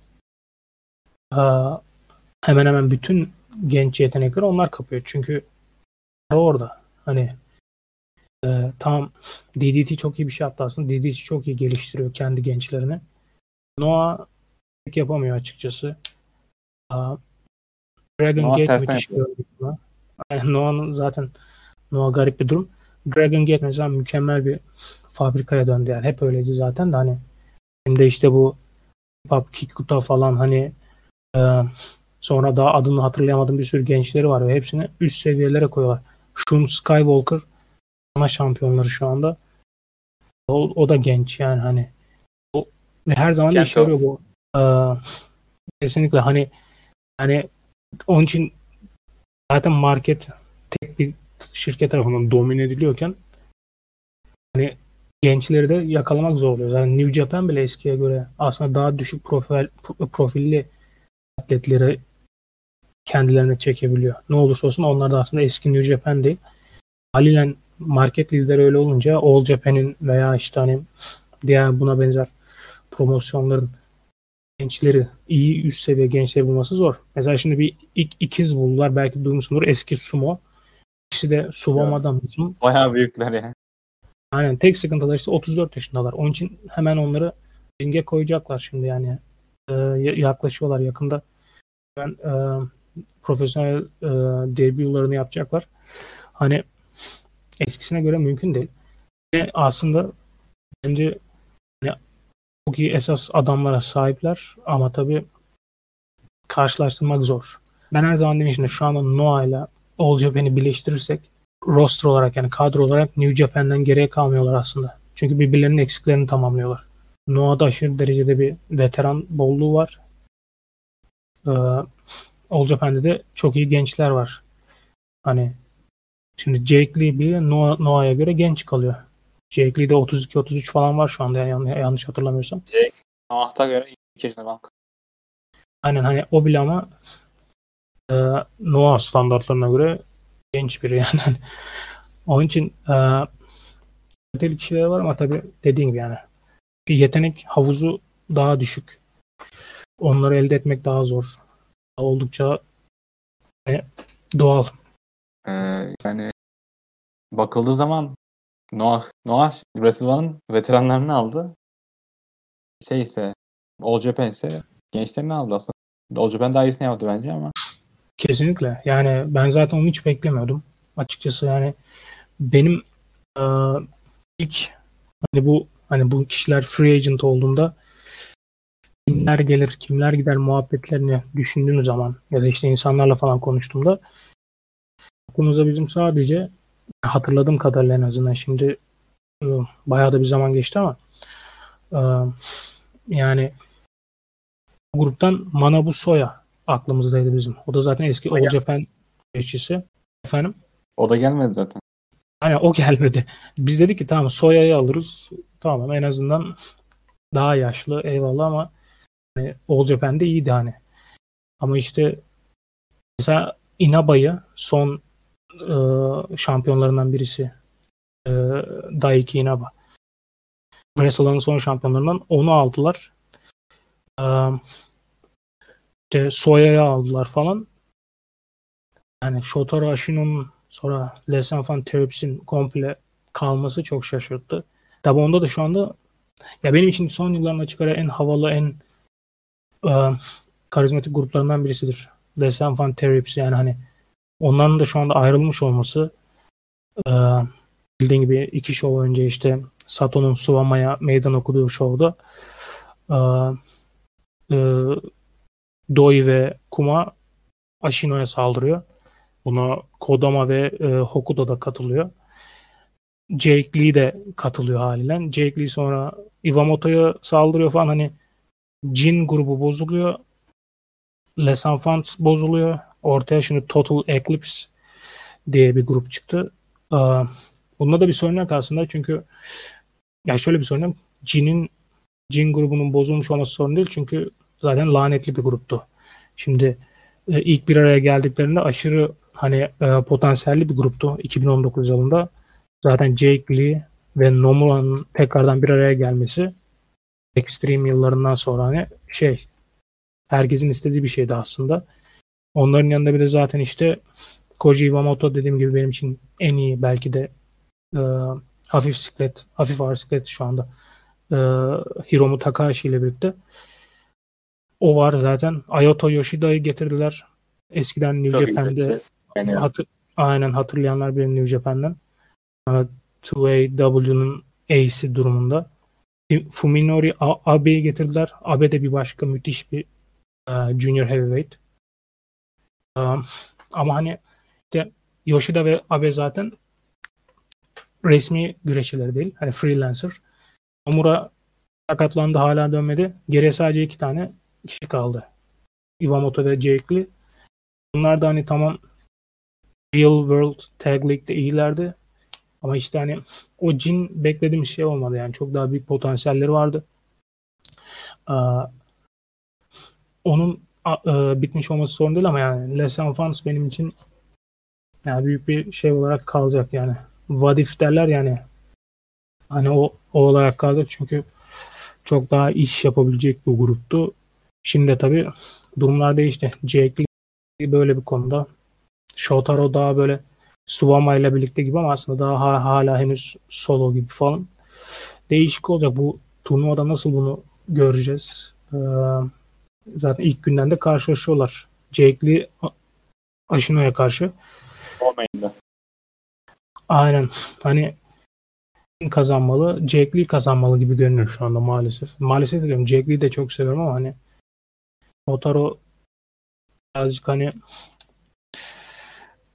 S2: aa, hemen hemen bütün genç yetenekleri onlar kapıyor. Çünkü orada hani e, tam DDT çok iyi bir şey yaptı aslında. DDT çok iyi geliştiriyor kendi gençlerini. Noah pek yapamıyor açıkçası. Aa, Dragon Noah Gate müthiş bir Noah'nın zaten Noah garip bir durum. Dragon Gate mesela mükemmel bir fabrikaya döndü yani. Hep öyleydi zaten de hani şimdi işte bu Pop Kikuta falan hani e, sonra daha adını hatırlayamadığım bir sürü gençleri var ve hepsini üst seviyelere koyuyorlar. Shun Skywalker ana şampiyonları şu anda. O, o da genç yani hani. O, her zaman da işe yarıyor bu. Ee, kesinlikle hani hani onun için zaten market tek bir şirket tarafından domine ediliyorken hani gençleri de yakalamak zor oluyor. Yani New Japan bile eskiye göre aslında daha düşük profil profilli atletleri kendilerine çekebiliyor. Ne olursa olsun onlar da aslında eski New Japan değil. Haliyle market lideri öyle olunca All Japan'in veya işte hani diğer buna benzer promosyonların gençleri iyi üst seviye gençleri bulması zor. Mesela şimdi bir ik, ikiz buldular belki duymuşsundur eski sumo. İkisi de Suvama'da Musun.
S1: Bayağı büyükler yani.
S2: Aynen tek sıkıntılar işte 34 yaşındalar. Onun için hemen onları ringe koyacaklar şimdi yani. E, yaklaşıyorlar yakında. Ben e, profesyonel e, debutlarını yapacaklar. Hani eskisine göre mümkün değil. Ve aslında bence çok iyi esas adamlara sahipler ama tabii karşılaştırmak zor. Ben her zaman demiştim şu anda Noah ile All Japan'i birleştirirsek roster olarak yani kadro olarak New Japan'den geriye kalmıyorlar aslında. Çünkü birbirlerinin eksiklerini tamamlıyorlar. Noah'da aşırı derecede bir veteran bolluğu var. Ee, All Japan'de de çok iyi gençler var. Hani şimdi Jake Lee bir Noah, Noah'ya göre genç kalıyor. Jake Lee'de 32-33 falan var şu anda yani yanlış hatırlamıyorsam.
S1: Jake Noah'ta göre 22 yaşında bank.
S2: Aynen hani o bile ama e, Noah standartlarına göre genç biri yani. Onun için e, kaliteli kişiler var ama tabii dediğim gibi yani yetenek havuzu daha düşük. Onları elde etmek daha zor. Oldukça e, doğal.
S1: Ee, yani bakıldığı zaman Noah, Noah Wrestling'ın veteranlarını aldı. Şey ise All Japan ise gençlerini aldı aslında. All Japan daha iyisini yaptı bence ama.
S2: Kesinlikle. Yani ben zaten onu hiç beklemiyordum. Açıkçası yani benim e, ilk hani bu hani bu kişiler free agent olduğunda kimler gelir, kimler gider muhabbetlerini düşündüğünüz zaman ya da işte insanlarla falan konuştuğumda aklımıza bizim sadece hatırladığım kadarıyla en azından şimdi e, bayağı da bir zaman geçti ama e, yani gruptan Manabu Soya aklımızdaydı bizim. O da zaten eski All Japan güreşçisi. Efendim?
S1: O da gelmedi zaten.
S2: Hani o gelmedi. Biz dedik ki tamam Soya'yı alırız. Tamam en azından daha yaşlı eyvallah ama hani All Japan'de iyiydi hani. Ama işte mesela Inaba'yı son e, şampiyonlarından birisi e, Daiki Inaba. Wrestle'ın son şampiyonlarından onu aldılar. E, işte Soya'yı aldılar falan. Yani Shotaro Ashino'nun sonra Les Enfants Terrible'sin komple kalması çok şaşırttı. Tabi onda da şu anda ya benim için son yıllarında çıkaran en havalı, en e, karizmatik gruplarından birisidir. Les Enfants Terribles yani hani onların da şu anda ayrılmış olması e, bildiğin gibi iki show önce işte Sato'nun Suwama'ya meydan okuduğu şovda e, e, Doi ve Kuma Ashino'ya saldırıyor. Buna Kodama ve e, Hokuto da katılıyor. Jake Lee de katılıyor haliyle. Jake Lee sonra Iwamoto'ya saldırıyor falan hani Jin grubu bozuluyor. Les Enfants bozuluyor. Ortaya şimdi Total Eclipse diye bir grup çıktı. Bunda da bir sorun yok aslında çünkü yani şöyle bir sorun yok. Jin'in Jin grubunun bozulmuş olması sorun değil çünkü zaten lanetli bir gruptu. Şimdi e, ilk bir araya geldiklerinde aşırı hani e, potansiyelli bir gruptu 2019 yılında. Zaten Jake Lee ve Nomura'nın tekrardan bir araya gelmesi Extreme yıllarından sonra hani şey herkesin istediği bir şeydi aslında. Onların yanında bir de zaten işte Koji Iwamoto dediğim gibi benim için en iyi belki de e, hafif siklet, hafif ağır siklet şu anda e, Hiromu Takahashi ile birlikte. O var zaten. Ayoto Yoshida'yı getirdiler. Eskiden New Çok Japan'de yani. hatır, aynen hatırlayanlar bir New Japan'den. 2AW'nun Ace'i durumunda. Fuminori Abe'yi getirdiler. Abe de bir başka müthiş bir uh, junior heavyweight. Ama hani işte Yoshida ve Abe zaten resmi güreşçiler değil. Hani freelancer. Omura sakatlandı hala dönmedi. Geriye sadece iki tane kişi kaldı. Iwamoto ve Jake Lee. Bunlar da hani tamam Real World Tag League'de iyilerdi. Ama işte hani o cin beklediğim şey olmadı yani. Çok daha büyük potansiyelleri vardı. Ee, onun e, bitmiş olması sorun değil ama yani Les Enfants benim için yani büyük bir şey olarak kalacak yani. Vadif derler yani. Hani o, o olarak kalacak çünkü çok daha iş yapabilecek bir gruptu. Şimdi tabii durumlar değişti. Jake Lee böyle bir konuda. Shotaro daha böyle Suwama ile birlikte gibi ama aslında daha hala henüz solo gibi falan. Değişik olacak. Bu turnuvada nasıl bunu göreceğiz. Ee, zaten ilk günden de karşılaşıyorlar. Jake Lee Ashino'ya karşı.
S1: Olmayın
S2: Aynen. Hani kazanmalı. Jake Lee kazanmalı gibi görünüyor şu anda maalesef. Maalesef diyorum. Jake Lee'yi de çok seviyorum ama hani Otaro birazcık hani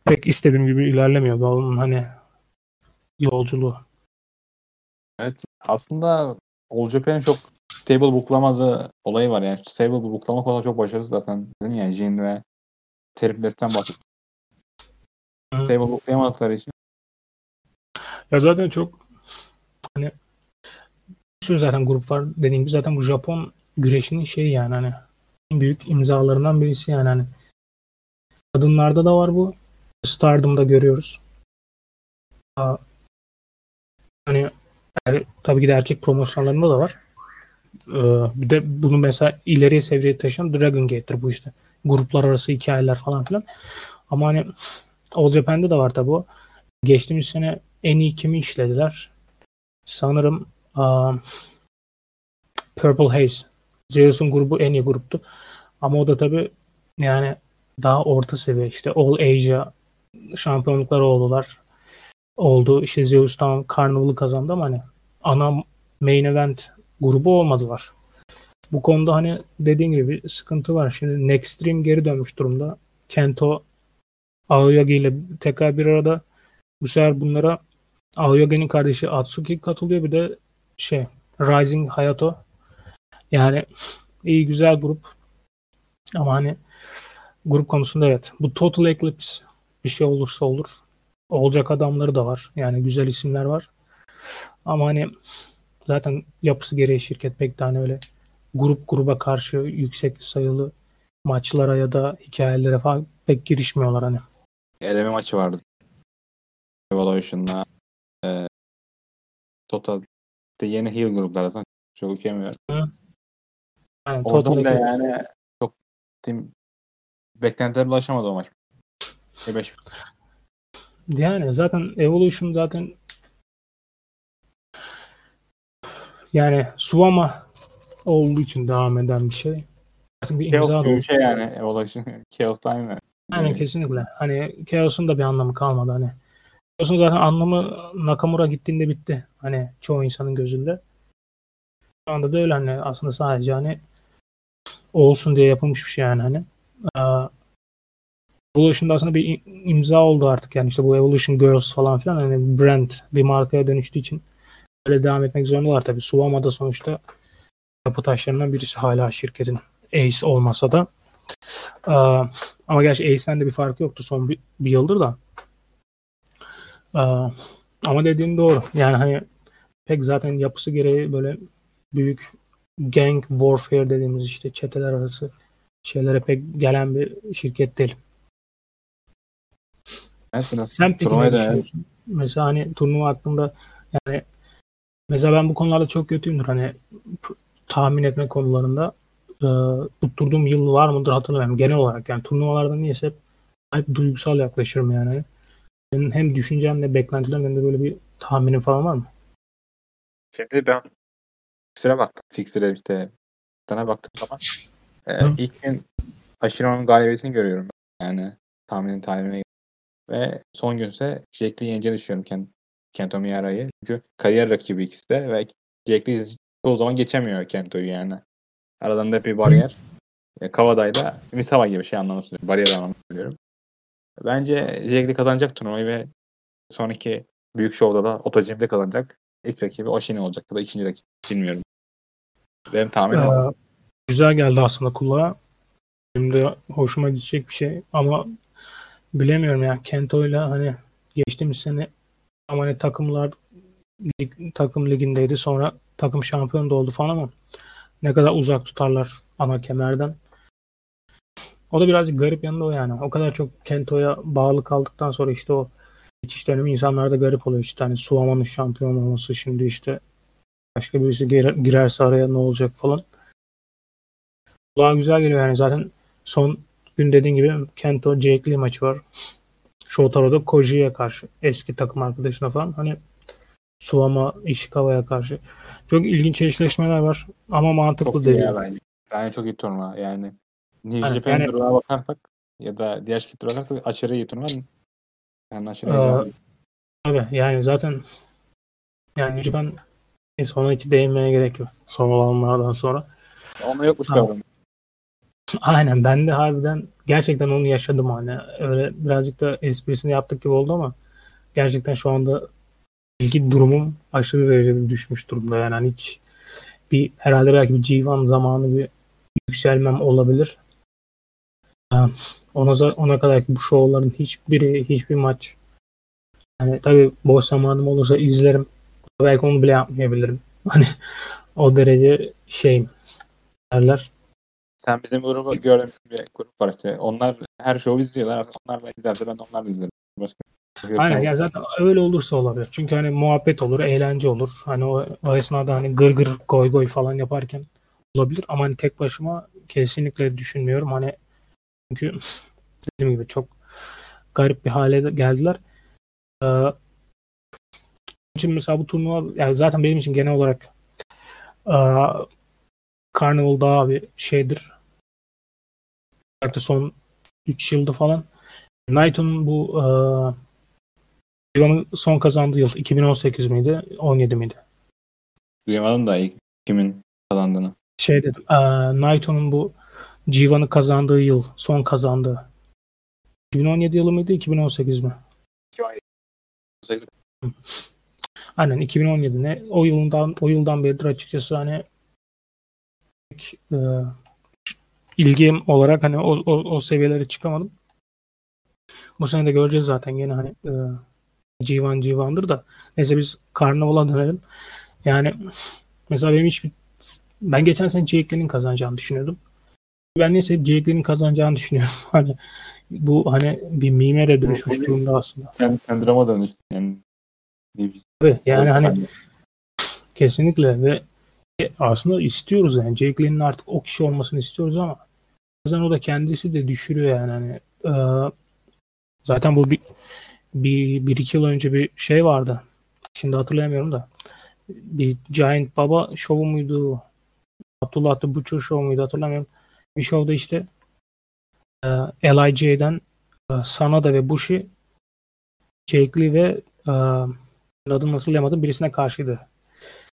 S2: pek istediğim gibi ilerlemiyor. Onun hani yolculuğu.
S1: Evet. Aslında All Japan'in çok stable booklamazı olayı var. Yani stable booklama konuda çok başarısız zaten. Dedim ya Jin ve Triples'ten bahsettim. Stable booklayamadıkları için.
S2: Ya zaten çok hani bir sürü zaten grup var. Dediğim gibi zaten bu Japon güreşinin şeyi yani hani en büyük imzalarından birisi yani hani kadınlarda da var bu. Stardom'da görüyoruz. Hani yani, tabii ki de erkek promosyonlarında da var. Ee, bir de bunu mesela ileriye seviyeye taşıyan Dragon Gate'tir bu işte. Gruplar arası hikayeler falan filan. Ama hani All Japan'de de var tabii o. Geçtiğimiz sene en iyi kimi işlediler? Sanırım um, Purple Haze. Zeus'un grubu en iyi gruptu. Ama o da tabii yani daha orta seviye işte All Asia şampiyonlukları oldular. Oldu. İşte Zeus tamam Carnival'ı kazandı ama hani ana main event grubu olmadılar. Bu konuda hani dediğin gibi bir sıkıntı var. Şimdi Next Dream geri dönmüş durumda. Kento Aoyagi ile tekrar bir arada. Bu sefer bunlara Aoyagi'nin kardeşi Atsuki katılıyor. Bir de şey Rising Hayato. Yani iyi güzel grup. Ama hani grup konusunda evet. Bu Total Eclipse bir şey olursa olur. Olacak adamları da var. Yani güzel isimler var. Ama hani zaten yapısı gereği şirket pek tane öyle grup gruba karşı yüksek sayılı maçlara ya da hikayelere falan pek girişmiyorlar hani.
S1: Eleme maçı vardı. Evolution'la e, Total de yeni heel gruplar arasında çok okuyamıyorum.
S2: Yani
S1: Orada
S2: Total
S1: bile yani çok tim beklentilerime ulaşamadı o maç. 5
S2: Yani zaten Evolution zaten yani Suwama olduğu için devam eden bir şey. Artık bir imza
S1: Chaos gibi bir şey yani. Evolution. Chaos Time
S2: Aynen kesinlikle. Hani Chaos'un da bir anlamı kalmadı hani. Chaos'un zaten anlamı Nakamura gittiğinde bitti. Hani çoğu insanın gözünde. Şu anda da öyle hani aslında sadece hani olsun diye yapılmış bir şey yani hani. Aa, Evolution'da aslında bir im- imza oldu artık yani işte bu Evolution Girls falan filan hani brand bir markaya dönüştüğü için böyle devam etmek zorundalar tabii. Suwama da sonuçta yapı taşlarından birisi hala şirketin Ace olmasa da. Aa, ama gerçi Ace'den de bir farkı yoktu son bir, bir yıldır da. Aa, ama dediğin doğru. Yani hani pek zaten yapısı gereği böyle büyük gang warfare dediğimiz işte çeteler arası şeylere pek gelen bir şirket değil.
S1: Biraz
S2: Sen peki ne düşünüyorsun? Mesela hani turnuva hakkında yani mesela ben bu konularda çok kötüyümdür. Hani p- tahmin etme konularında e, tutturduğum yıl var mıdır hatırlamıyorum. Genel olarak yani turnuvalarda niyeyse hep, hep duygusal yaklaşırım yani. Senin hem düşüncen de beklentilerin hem de böyle bir tahminin falan var mı?
S1: Şimdi ben Fixer'e baktım. Fixer'e işte sana baktım zaman e,
S2: Hı.
S1: ilk gün Aşiron'un galibiyetini görüyorum. Yani tahminin tahminine ve son günse Jack Lee yeneceğini düşünüyorum Ken, Kento Miyara'yı. Çünkü kariyer rakibi ikisi de ve Lee çoğu zaman geçemiyor Kento'yu yani. Aralarında hep bir bariyer. E, Kavaday'da Misawa gibi şey anlamı söylüyorum. Bariyer anlamı söylüyorum. Bence Lee kazanacak turnuvayı ve sonraki büyük şovda da Otajim'de kazanacak. İlk rakibi Oshine olacak ya da ikinci rakip. Bilmiyorum. Benim tahminim.
S2: Ee, güzel geldi aslında kulağa. Benim de hoşuma gidecek bir şey ama bilemiyorum ya Kento'yla hani geçtiğimiz sene ama hani takımlar lig- takım ligindeydi sonra takım şampiyon da oldu falan ama ne kadar uzak tutarlar ana kemerden. O da birazcık garip yanında o yani. O kadar çok Kento'ya bağlı kaldıktan sonra işte o geçiş dönemi insanlarda garip oluyor. İşte hani Suwama'nın şampiyon olması şimdi işte başka birisi girer- girerse araya ne olacak falan. Kulağa güzel geliyor yani zaten son gün dediğin gibi Kento Jake Lee maçı var. Shotaro'da Koji'ye karşı eski takım arkadaşına falan. Hani Suama Ishikawa'ya karşı. Çok ilginç eşleşmeler var ama mantıklı
S1: Çok iyi
S2: değil.
S1: bence. Bence çok iyi turnuva yani. New
S2: Evet,
S1: Japan
S2: yani-
S1: bakarsak ya da diğer şirket durumuna bakarsak aşırı iyi turnuva. Yani aşırı
S2: Aa,
S1: eğlenceli.
S2: Tabii yani zaten yani New Japan neyse ona hiç değinmeye gerek yok. Son olanlardan sonra.
S1: Ona yokmuş
S2: Tamam. Aynen ben de harbiden gerçekten onu yaşadım hani. Öyle birazcık da esprisini yaptık gibi oldu ama gerçekten şu anda ilgi durumum aşırı derecede düşmüş durumda. Yani hani hiç bir herhalde belki bir G1 zamanı bir yükselmem olabilir. Ee, Ona, ona kadar ki bu şovların hiçbiri hiçbir maç yani tabii boş zamanım olursa izlerim. Belki onu bile yapmayabilirim. Hani o derece şeyim derler.
S1: Sen bizim grubu gördüğümüz bir grup var işte. Onlar her şovu izliyorlar. Onlar da izlerse ben de onlarla izlerim. Başka.
S2: Aynen ya zaten öyle olursa olabilir. Çünkü hani muhabbet olur, eğlence olur. Hani o, o esnada hani gır gır goy goy falan yaparken olabilir. Ama hani tek başıma kesinlikle düşünmüyorum. Hani çünkü dediğim gibi çok garip bir hale geldiler. Ee, için mesela bu turnuva yani zaten benim için genel olarak e, Carnival daha bir şeydir. Özellikle son 3 yılda falan. Knighton bu e, son kazandığı yıl 2018 miydi? 17 miydi?
S1: Duyamadım da ilk kimin kazandığını.
S2: Şey dedim. E, Naito'nun bu G1'ı kazandığı yıl, son kazandığı. 2017 yılı mıydı, 2018 mi? Aynen 2017 ne? O yıldan o yıldan beridir açıkçası hani e, ilgim olarak hani o, o, o seviyelere çıkamadım. Bu sene de göreceğiz zaten gene hani e, G1 G1'dır da. Neyse biz Karnaval'a dönelim. Yani mesela benim hiçbir ben geçen sene Jake Lee'nin kazanacağını düşünüyordum. Ben neyse Jake Lee'nin kazanacağını düşünüyorum. Hani bu hani bir mimere dönüşmüş durumda aslında.
S1: Kendi, kendi drama dönüştü. Yani,
S2: Tabii yani hani Kesinlikle ve aslında istiyoruz yani Jake Lee'nin artık o kişi olmasını istiyoruz ama bazen o da kendisi de düşürüyor yani hani e, zaten bu bir, bir, bir iki yıl önce bir şey vardı şimdi hatırlayamıyorum da bir Giant Baba şovu muydu Abdullah the Butcher şovu muydu hatırlamıyorum bir şovda işte e, LIJ'den e, Sanada ve Bushi Jake Lee ve e, adını hatırlayamadım birisine karşıydı.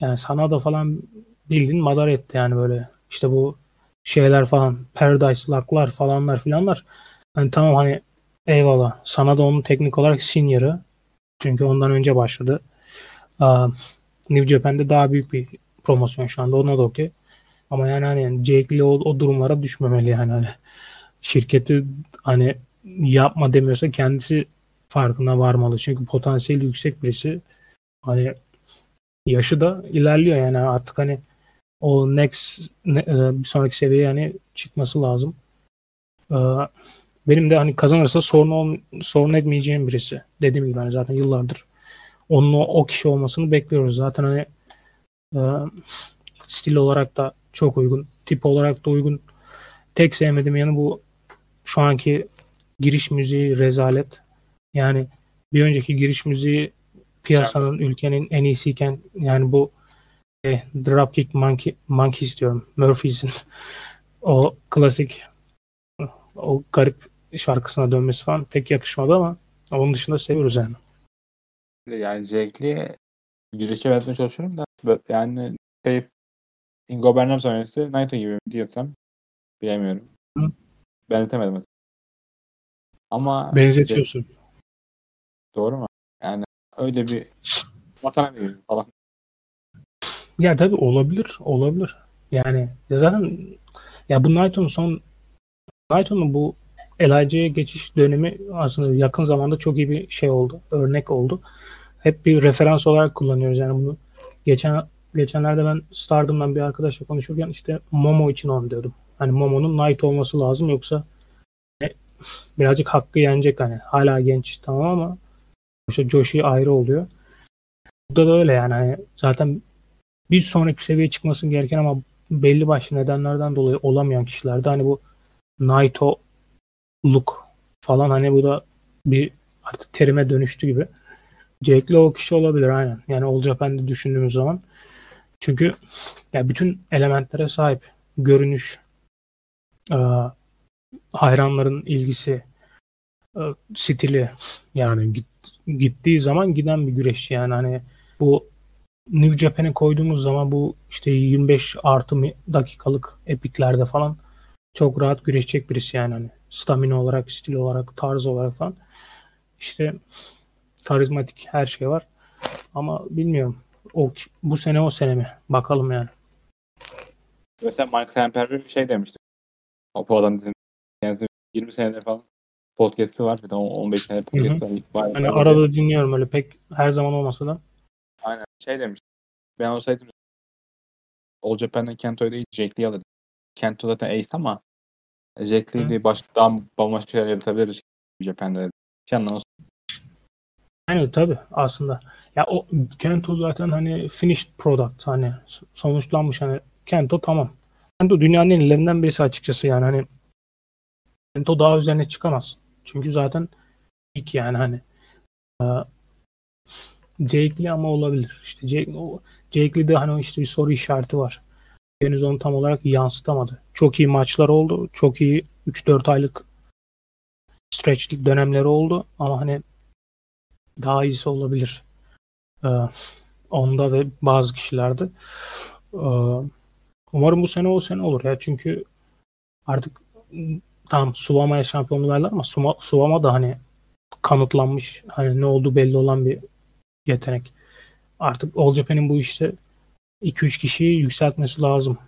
S2: Yani sana da falan bildiğin madar etti yani böyle. İşte bu şeyler falan Paradise Lock'lar falanlar filanlar. Hani tamam hani eyvallah. Sana da onun teknik olarak senior'ı. Çünkü ondan önce başladı. Aa, New Japan'de daha büyük bir promosyon şu anda. Ona da okey. Ama yani hani Jake Lee o, o durumlara düşmemeli yani. Hani şirketi hani yapma demiyorsa kendisi farkına varmalı. Çünkü potansiyeli yüksek birisi. Hani yaşı da ilerliyor yani artık hani o next ne, e, bir sonraki seviyeye yani çıkması lazım. Ee, benim de hani kazanırsa sorun ol, sorun etmeyeceğim birisi. Dediğim gibi hani zaten yıllardır onun o, o kişi olmasını bekliyoruz. Zaten hani e, stil olarak da çok uygun, tip olarak da uygun. Tek sevmediğim yanı bu şu anki giriş müziği rezalet. Yani bir önceki giriş müziği piyasanın ülkenin en iyisiyken yani bu e, Dropkick Monkey, Monkey istiyorum. Murphy's'in o klasik o garip şarkısına dönmesi falan pek yakışmadı ama onun dışında seviyoruz yani.
S1: Yani Lee girişe çalışıyorum da yani şey, Ingo Bernam sonrası Naito gibi mi diyorsam bilemiyorum.
S2: Hı.
S1: Benzetemedim. Ama
S2: Benzetiyorsun.
S1: doğru mu? Yani öyle bir Watanabe falan.
S2: Ya tabii olabilir, olabilir. Yani ya zaten ya bu Naito'nun son Naito'nun bu LIC'ye geçiş dönemi aslında yakın zamanda çok iyi bir şey oldu. Örnek oldu. Hep bir referans olarak kullanıyoruz yani bunu. Geçen geçenlerde ben Stardom'dan bir arkadaşla konuşurken işte Momo için onu diyordum. Hani Momo'nun Naito olması lazım yoksa e, birazcık hakkı yenecek hani. Hala genç tamam ama işte Joshi ayrı oluyor. Burada da öyle yani. Hani zaten bir sonraki seviyeye çıkması gereken ama belli başlı nedenlerden dolayı olamayan kişilerde hani bu Naito look falan hani bu da bir artık terime dönüştü gibi. Jake'le o kişi olabilir aynen. Yani All Japan'de düşündüğümüz zaman. Çünkü ya bütün elementlere sahip. Görünüş, e, hayranların ilgisi, e, stili yani git, gittiği zaman giden bir güreşçi yani hani bu New Japan'e koyduğumuz zaman bu işte 25 artı dakikalık epiklerde falan çok rahat güreşecek birisi yani hani stamina olarak, stil olarak, tarz olarak falan. İşte karizmatik her şey var. Ama bilmiyorum. O bu sene o sene mi? Bakalım yani.
S1: Mesela Mike Samper bir şey demişti. O bu adam yani 20 senedir falan podcast'ı var. Bir de 15 sene podcast'ı
S2: var. Hani arada de. dinliyorum öyle pek her zaman olmasa da.
S1: Şey demiş. Ben olsaydım All Japan'dan Kento'yu değil Jack Lee alırdım. Kento zaten ace ama Jack Lee de başka, daha bambaşka şeyler yaratabiliriz Japan'da. Hiç anlamaz.
S2: Yani tabii aslında. Ya o Kento zaten hani finished product hani sonuçlanmış hani Kento tamam. Kento dünyanın en iyilerinden birisi açıkçası yani hani Kento daha üzerine çıkamaz. Çünkü zaten ilk yani hani e, Jake Lee ama olabilir. İşte Jake, o, Jake Lee'de hani işte bir soru işareti var. Henüz onu tam olarak yansıtamadı. Çok iyi maçlar oldu. Çok iyi 3-4 aylık stretchlik dönemleri oldu. Ama hani daha iyisi olabilir. Ee, onda ve bazı kişilerde. Ee, umarım bu sene o sene olur ya. Çünkü artık tam Suvama'ya şampiyonluğu verdiler ama Suvama da hani kanıtlanmış hani ne olduğu belli olan bir yetenek. Artık All Japan'in bu işte 2-3 kişiyi yükseltmesi lazım.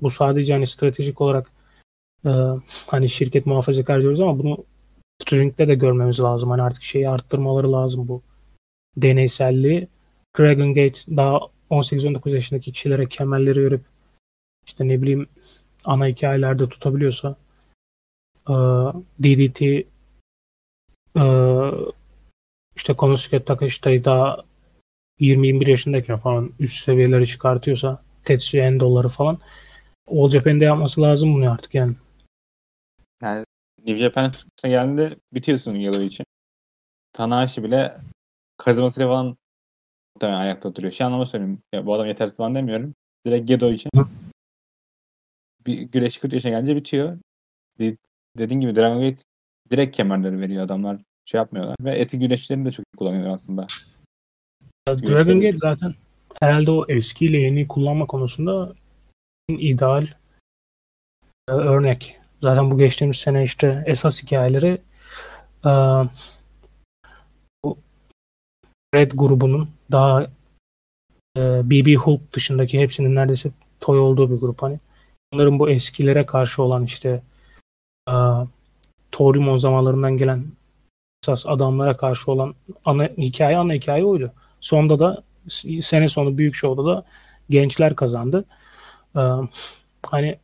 S2: Bu sadece hani stratejik olarak e, hani şirket muhafazakar diyoruz ama bunu ringde de görmemiz lazım. Hani artık şeyi arttırmaları lazım bu deneyselliği. Dragon Gate daha 18-19 yaşındaki kişilere kemerleri verip işte ne bileyim ana hikayelerde tutabiliyorsa e, DDT e, işte Konosuke Takashita'yı daha 20-21 yaşındayken falan üst seviyeleri çıkartıyorsa Tetsuya Endo'ları falan All Japan'de yapması lazım bunu artık yani.
S1: Yani New Japan geldiğinde bitiyorsun yılı için. Tanahashi bile karizmasıyla falan muhtemelen ayakta duruyor. Şey anlamda söyleyeyim. Ya, bu adam yetersiz falan demiyorum. Direkt Gedo için bir güreş 40 yaşına gelince bitiyor. Dediğin gibi Dragon Gate direkt kemerleri veriyor adamlar. Şey yapmıyorlar. Ve eti güreşlerini de çok iyi kullanıyorlar aslında.
S2: Dragon Gate zaten herhalde o eskiyle yeni kullanma konusunda ideal e, örnek. Zaten bu geçtiğimiz sene işte esas hikayeleri e, bu Red grubunun daha e, BB Hulk dışındaki hepsinin neredeyse toy olduğu bir grup hani. Onların bu eskilere karşı olan işte e, Torimon zamanlarından gelen esas adamlara karşı olan ana hikaye ana hikaye oydu. Sonda da sene sonu büyük şovda da gençler kazandı. Ee, hani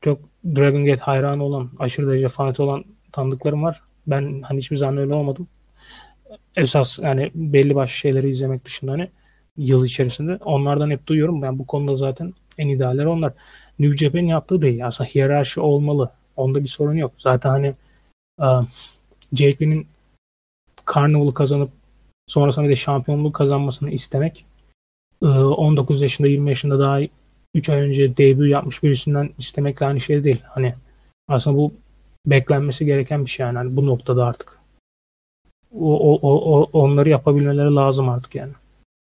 S2: çok Dragon Gate hayranı olan, aşırı derece fanatik olan tanıdıklarım var. Ben hani hiçbir zaman öyle olmadım. Esas yani belli başlı şeyleri izlemek dışında hani yıl içerisinde onlardan hep duyuyorum. Ben bu konuda zaten en idealleri onlar. New Japan yaptığı değil. Aslında hiyerarşi olmalı. Onda bir sorun yok. Zaten hani uh, Jake Lee'nin Carnival'ı kazanıp sonrasında bir de şampiyonluğu kazanmasını istemek 19 yaşında 20 yaşında daha 3 ay önce debut yapmış birisinden istemekle aynı şey değil. Hani aslında bu beklenmesi gereken bir şey yani hani bu noktada artık. O, o, o, onları yapabilmeleri lazım artık yani.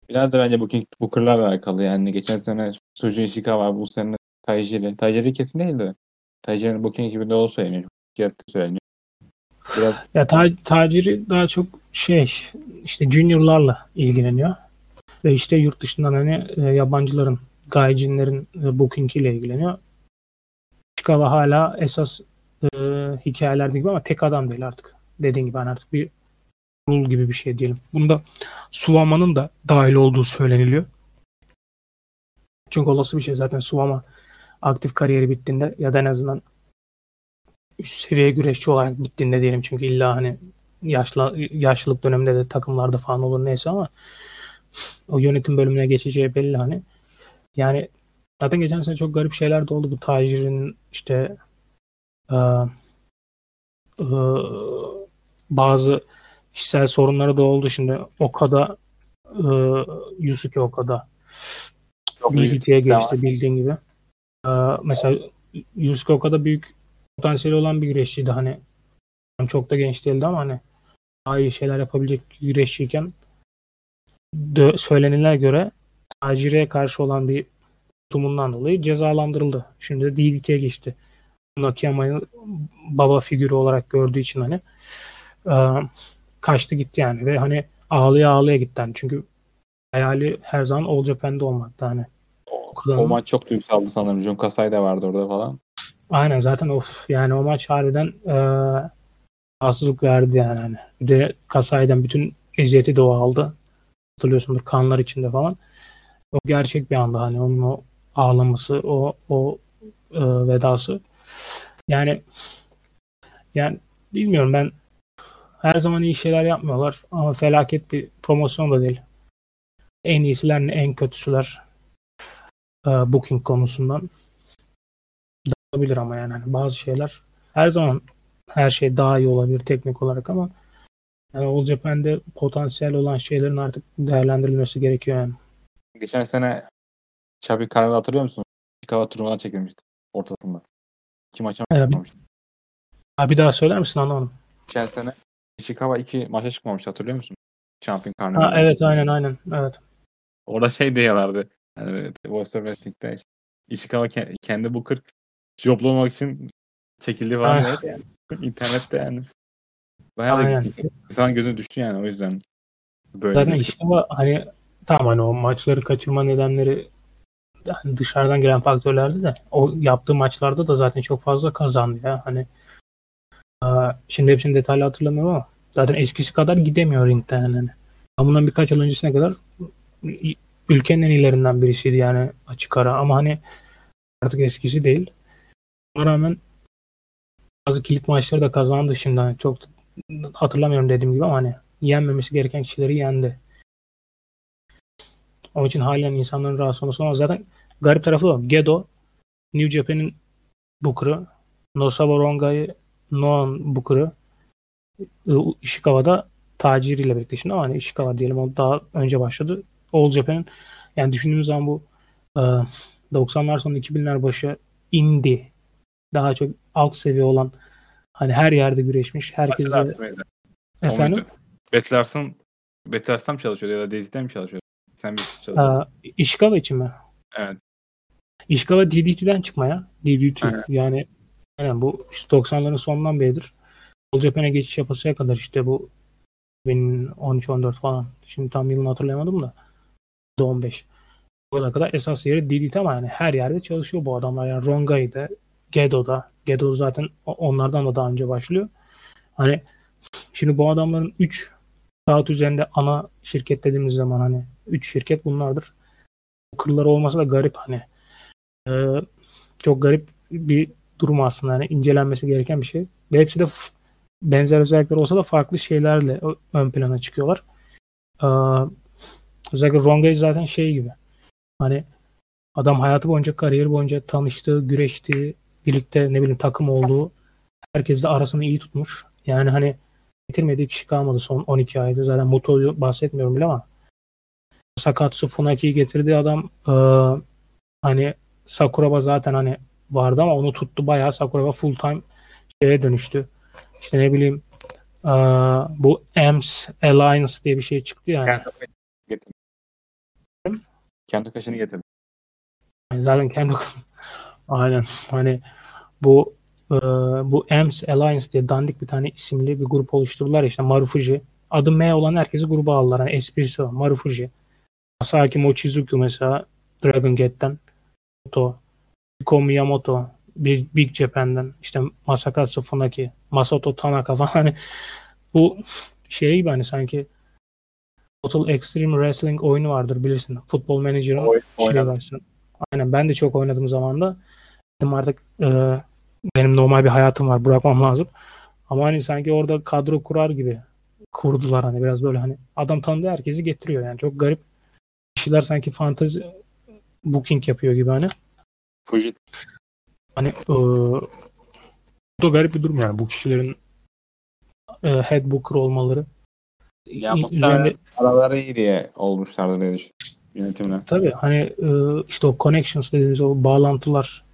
S1: Biraz da bence Booking, Booker'larla alakalı yani. Geçen sene Suji Ishikawa bu sene Tajiri. Tajiri kesin değildi. Tajiri'nin Booking ekibinde o söyleniyor. Yaratı söyleniyor.
S2: Biraz... Ya ta, Taciri daha çok şey işte juniorlarla ilgileniyor. Ve işte yurt dışından hani e, yabancıların gaijinlerin e, booking ile ilgileniyor. Chicago hala esas e, hikayelerde gibi ama tek adam değil artık. Dediğin gibi hani artık bir rul gibi bir şey diyelim. Bunda Suvama'nın da dahil olduğu söyleniliyor. Çünkü olası bir şey zaten Suvama aktif kariyeri bittiğinde ya da en azından üst seviye güreşçi olarak bittiğinde diyelim. Çünkü illa hani yaşlı, yaşlılık döneminde de takımlarda falan olur neyse ama o yönetim bölümüne geçeceği belli hani. Yani zaten geçen sene çok garip şeyler de oldu. Bu Tajir'in işte e, e, bazı kişisel sorunları da oldu şimdi. Okada e, Yusuke Okada
S1: devam.
S2: geçti bildiğin gibi. E, mesela Yusuke Okada büyük potansiyeli olan bir güreşçiydi hani. Çok da genç değildi ama hani daha iyi şeyler yapabilecek güreşçiyken de, söylenilene göre tacireye karşı olan bir tutumundan dolayı cezalandırıldı. Şimdi de DDT'ye geçti. Nakayama'yı baba figürü olarak gördüğü için hani e, kaçtı gitti yani ve hani ağlaya ağlaya gitti yani. çünkü hayali her zaman All Japan'de olmakta hani.
S1: O, o maç çok duygusaldı sanırım. Jun Kasai de vardı orada falan.
S2: Aynen zaten of yani o maç harbiden e, verdi yani. Hani. Bir de Kasai'den bütün eziyeti de o aldı. Hatırlıyorsundur kanlar içinde falan. O gerçek bir anda hani onun o ağlaması, o o e, vedası. Yani yani bilmiyorum ben her zaman iyi şeyler yapmıyorlar ama felaket bir promosyon da değil. En iyisiler ne en kötüsüler e, booking konusundan olabilir ama yani hani bazı şeyler her zaman her şey daha iyi olabilir teknik olarak ama yani All Japan'de potansiyel olan şeylerin artık değerlendirilmesi gerekiyor yani.
S1: Geçen sene Chubby Carnival hatırlıyor musun? Chicago turnuvadan çekilmişti ortasında. İki maça
S2: Evet.
S1: çıkmamıştı.
S2: Ha, bir daha söyler misin anlamadım.
S1: Geçen sene Ishikawa iki maça çıkmamıştı hatırlıyor musun? Champion Carnival.
S2: Ha, evet aynen aynen evet.
S1: Orada şey diyorlardı. Yani Voice of Wrestling'de işte, Ishikawa ke- kendi bu 40 joblamamak için çekildi falan diyordu yani. İnternette yani. Bayağı da
S2: Aynen.
S1: insan gözüne düştü yani o yüzden. Böyle
S2: Zaten
S1: bir-
S2: Ishikawa hani tamam hani o maçları kaçırma nedenleri yani dışarıdan gelen faktörlerdi de o yaptığı maçlarda da zaten çok fazla kazandı ya. Hani şimdi hepsini detaylı hatırlamıyorum ama zaten eskisi kadar gidemiyor ringden yani. Ama Bundan birkaç yıl öncesine kadar ülkenin en iyilerinden birisiydi yani açık ara ama hani artık eskisi değil. Rağmen bazı kilit maçları da kazandı şimdi hani çok hatırlamıyorum dediğim gibi ama hani yenmemesi gereken kişileri yendi. Onun için halen insanların rahatsız olması ama zaten garip tarafı da. Gedo New Japan'in Booker'ı Nosawa Rongai Noan Booker'ı ı, Ishikawa'da Tajiri ile birlikte şimdi ama hani Ishikawa diyelim o daha önce başladı. All Japan'in yani düşündüğümüz zaman bu e, 90'lar sonu 2000'ler başı indie daha çok alt seviye olan hani her yerde güreşmiş. Herkese efendim?
S1: Betty Larson Betty Larson çalışıyordu ya da Daisy'de mi çalışıyordu? Sen bir çalışıyordun.
S2: Ishikawa için mi?
S1: Evet.
S2: Ishikawa DDT'den çıkmaya. DDT
S1: Aynen.
S2: yani yani bu işte 90'ların sonundan beridir. All Japan'e geçiş yapasıya kadar işte bu 2013-14 falan. Şimdi tam yılını hatırlayamadım da. 15. Bu kadar esas yeri DDT ama yani her yerde çalışıyor bu adamlar. Yani Rongai'de, Gedo'da. Gedo zaten onlardan da daha önce başlıyor. Hani şimdi bu adamların 3 kağıt üzerinde ana şirket dediğimiz zaman hani 3 şirket bunlardır. Kırlar olmasa da garip hani. Ee, çok garip bir durum aslında. Yani incelenmesi gereken bir şey. Ve hepsi de benzer özellikler olsa da farklı şeylerle ön plana çıkıyorlar. Ee, özellikle Rongai zaten şey gibi. Hani adam hayatı boyunca, kariyeri boyunca tanıştığı, güreştiği, birlikte ne bileyim takım olduğu herkesle arasını iyi tutmuş. Yani hani getirmediği kişi kalmadı son 12 ayda. Zaten Muto'yu bahsetmiyorum bile ama Sakatsu Funaki'yi getirdiği adam e, hani Sakuraba zaten hani vardı ama onu tuttu bayağı Sakuraba full time şeye dönüştü. İşte ne bileyim e, bu EMS Alliance diye bir şey çıktı yani.
S1: Kendi kaşını getirdi. Kendi kaşını getirdi.
S2: Yani zaten kendi aynen hani bu e, bu EMS Alliance diye dandik bir tane isimli bir grup oluşturdular işte Marufuji. Adı M olan herkesi gruba aldılar. Hani esprisi o. Marufuji. Masaki Mochizuki mesela Dragon Gate'den Moto, Yuko Miyamoto Big, Big Japan'den işte Masakatsu Funaki, Masato Tanaka falan hani bu şey gibi hani sanki Total Extreme Wrestling oyunu vardır bilirsin. Futbol Manager'ın şey versiyonu. Aynen ben de çok oynadığım zaman da dedim artık e, benim normal bir hayatım var bırakmam lazım. Ama hani sanki orada kadro kurar gibi kurdular hani biraz böyle hani adam tanıdığı herkesi getiriyor yani çok garip kişiler sanki fantezi booking yapıyor gibi hani.
S1: Fuji
S2: Hani e, bu da garip bir durum yani bu kişilerin e, head booker olmaları.
S1: Ya
S2: üzerinde
S1: araları iyi diye olmuşlardı diye düşünüyorum yönetimle.
S2: tabii hani e, işte o connections dediğimiz o bağlantılar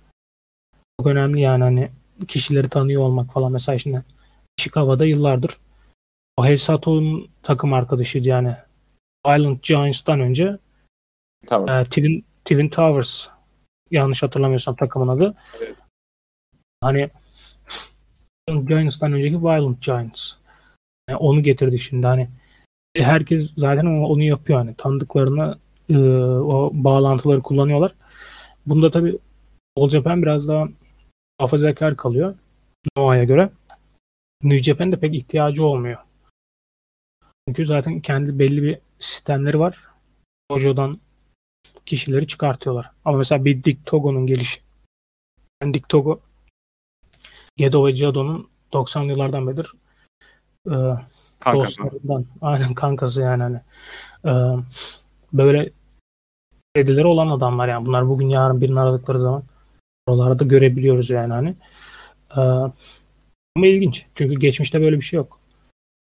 S2: çok önemli yani hani kişileri tanıyor olmak falan mesela şimdi Chicago'da yıllardır o Hesato'nun takım arkadaşıydı yani Violent Giants'tan önce
S1: Tamam.
S2: e, Twin, Twin Towers yanlış hatırlamıyorsam takımın adı.
S1: Evet.
S2: Hani Giants'tan önceki Violent Giants. Yani onu getirdi şimdi hani herkes zaten onu, yapıyor hani tanıdıklarını e, o bağlantıları kullanıyorlar. Bunda tabii All Japan biraz daha muhafazakar kalıyor Noah'ya göre. New Japan'de de pek ihtiyacı olmuyor. Çünkü zaten kendi belli bir sistemleri var. Dojo'dan kişileri çıkartıyorlar. Ama mesela bir Dick Togo'nun gelişi. Yani Dick Togo Gedo ve Jado'nun 90'lı yıllardan beridir e,
S1: Kankası.
S2: dostlarından aynen kankası yani hani e, böyle dedileri olan adamlar yani bunlar bugün yarın birini aradıkları zaman oralarda görebiliyoruz yani hani. E, ama ilginç. Çünkü geçmişte böyle bir şey yok.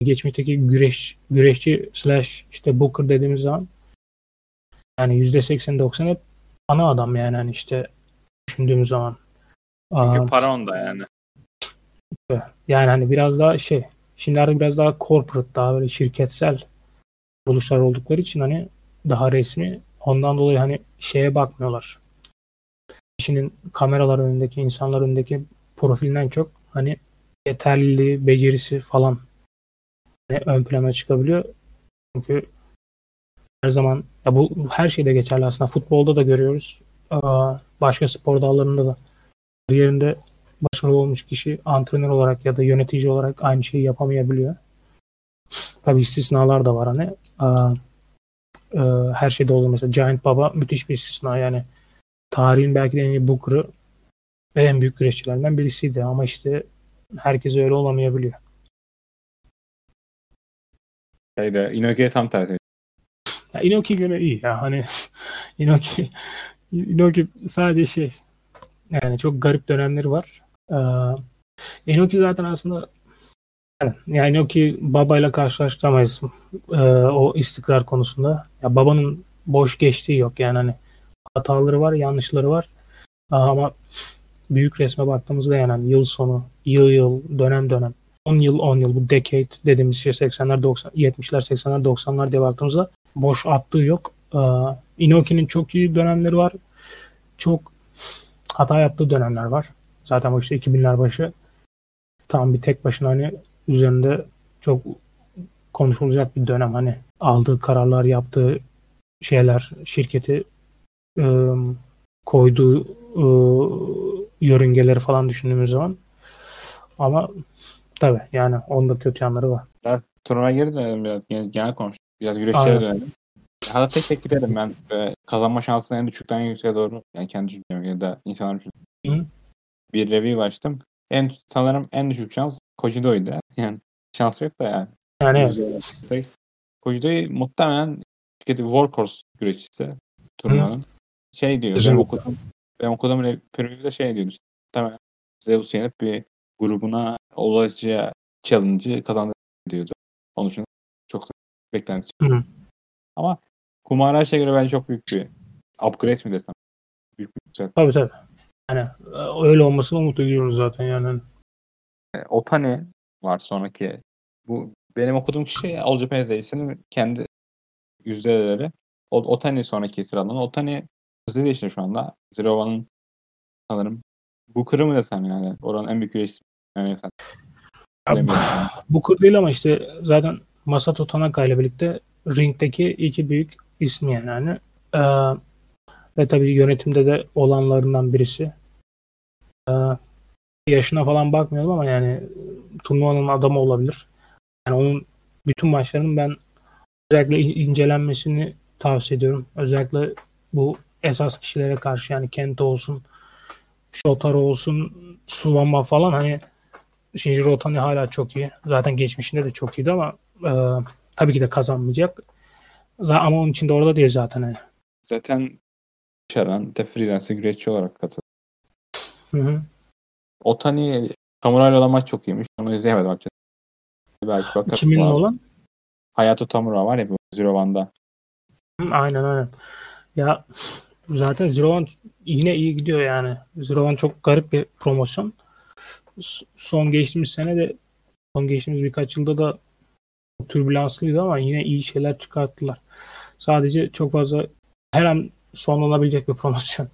S2: Geçmişteki güreş güreşçi slash işte Booker dediğimiz zaman yani yüzde seksen doksan hep ana adam yani hani işte düşündüğümüz zaman. Aa,
S1: Çünkü para onda yani.
S2: yani hani biraz daha şey şimdi artık biraz daha corporate daha böyle şirketsel buluşlar oldukları için hani daha resmi. Ondan dolayı hani şeye bakmıyorlar. Kişinin kameralar önündeki insanlar önündeki profilinden çok hani yeterliliği, becerisi falan hani ön plana çıkabiliyor. Çünkü her zaman ya bu her şeyde geçerli aslında. Futbolda da görüyoruz. Başka spor dallarında da yerinde başarılı olmuş kişi antrenör olarak ya da yönetici olarak aynı şeyi yapamayabiliyor. Tabii istisnalar da var hani. E, her şeyde olur mesela Giant Baba müthiş bir istisna yani tarihin belki de en iyi Booker'ı ve en büyük güreşçilerinden birisiydi ama işte herkes öyle olamayabiliyor.
S1: Şeyde Inoki'ye tam tersi.
S2: Ya Inoki göre iyi ya hani Inoki Inoki sadece şey yani çok garip dönemleri var. Ee, Inoki zaten aslında yani Inoki babayla karşılaştıramayız ee, o istikrar konusunda. Ya babanın boş geçtiği yok yani hani hataları var, yanlışları var. Ama büyük resme baktığımızda yani hani yıl sonu, yıl yıl, dönem dönem 10 yıl 10 yıl bu decade dediğimiz şey 80'ler 90 70'ler 80'ler 90'lar diye baktığımızda boş attığı yok. Ee, Inoki'nin çok iyi dönemleri var. Çok hata yaptığı dönemler var. Zaten bu işte 2000'ler başı tam bir tek başına hani üzerinde çok konuşulacak bir dönem hani aldığı kararlar yaptığı şeyler şirketi e, koyduğu e, yörüngeleri falan düşündüğümüz zaman ama tabi yani onda kötü yanları var.
S1: Biraz turnuva geri dönelim biraz. Genel, genel konuş. Biraz güreşlere dönelim. Hatta tek tek gidelim ben. e, kazanma şansını en düşükten en yükseğe doğru. Yani kendi düşüncem ya da insanların düşüncem. Bir review açtım. En, sanırım en düşük şans Kojido'ydu. Yani şans yok da yani.
S2: Yani evet.
S1: Kojido'yu muhtemelen şirketi workhorse güreşçisi turnuvanın. Şey diyor. Ben okudum. Ben okudum re- preview'de şey diyordu. işte, Muhtemelen Zeus yenip bir grubuna olacağı challenge'ı kazandı diyordu. Onun için çok da beklentisi.
S2: Hı.
S1: Ama Kumaraş'a göre bence çok büyük bir upgrade mi desem? Büyük bir yükselt.
S2: tabii tabii. Yani e, öyle olmasını umut ediyoruz zaten yani.
S1: E, Otani var sonraki. Bu benim okuduğum kişi All Japan kendi yüzdeleri. O, Otani sonraki sıralama. Otani hızlı değişti şu anda. Zero One'ın sanırım bu kırı mı desem yani. Oranın en büyük güreşçisi. Yani sen.
S2: Bu kur değil ama işte zaten Masato Tanaka ile birlikte ringdeki iki büyük ismi yani. yani. Ee, ve tabii yönetimde de olanlarından birisi. Ee, yaşına falan bakmıyorum ama yani turnuvanın adamı olabilir. Yani onun bütün maçlarının ben özellikle in- incelenmesini tavsiye ediyorum. Özellikle bu esas kişilere karşı yani Kento olsun, Shotaro olsun, Suwama falan hani Shinjiro Otani hala çok iyi. Zaten geçmişinde de çok iyiydi ama e, tabii ki de kazanmayacak. Za- Ama onun için de orada değil zaten. hani.
S1: Zaten Sharan de freelance güreşçi olarak katıldı.
S2: Hı hı.
S1: Otani Samuray'la olan maç çok iyiymiş. Onu izleyemedim açıkçası. Belki bakarım.
S2: Kiminle olan?
S1: Hayato Tamura var ya bu Zero One'da.
S2: Aynen aynen. Ya zaten Zero One yine iyi gidiyor yani. Zero One çok garip bir promosyon. Son geçtiğimiz sene de son geçtiğimiz birkaç yılda da türbülanslıydı ama yine iyi şeyler çıkarttılar. Sadece çok fazla her an sonlanabilecek bir promosyon.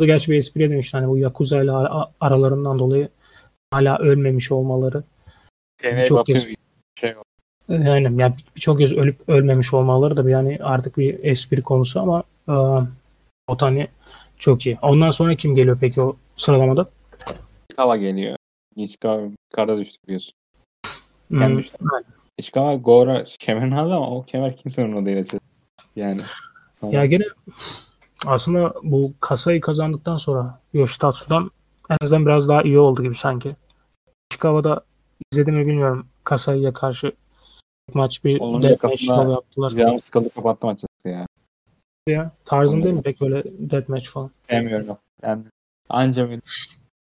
S2: Gerçi bir espriye demişti hani bu Yakuza ile aralarından dolayı hala ölmemiş olmaları.
S1: Çok kez
S2: şey Aynen yani birçok kez ölüp ölmemiş olmaları da bir yani artık bir espri konusu ama e, Otani çok iyi. Ondan sonra kim geliyor peki o sıralamada?
S1: Ishikawa geliyor. Ishikawa karda düştü biliyorsun.
S2: Hmm.
S1: Ishikawa Gora kemerini aldı ama o kemer kimsenin umurunda değil açıkçası. Yani.
S2: Ya gene aslında bu kasayı kazandıktan sonra Yoshitatsu'dan en azından biraz daha iyi oldu gibi sanki. Ishikawa'da izledim mi bilmiyorum. Kasayı'ya karşı maç bir
S1: Onun
S2: show yaptılar.
S1: Canım sıkıldı kapattım açıkçası ya.
S2: Ya, tarzın değil mi pek öyle deathmatch falan?
S1: Sevmiyorum. Yani anca bir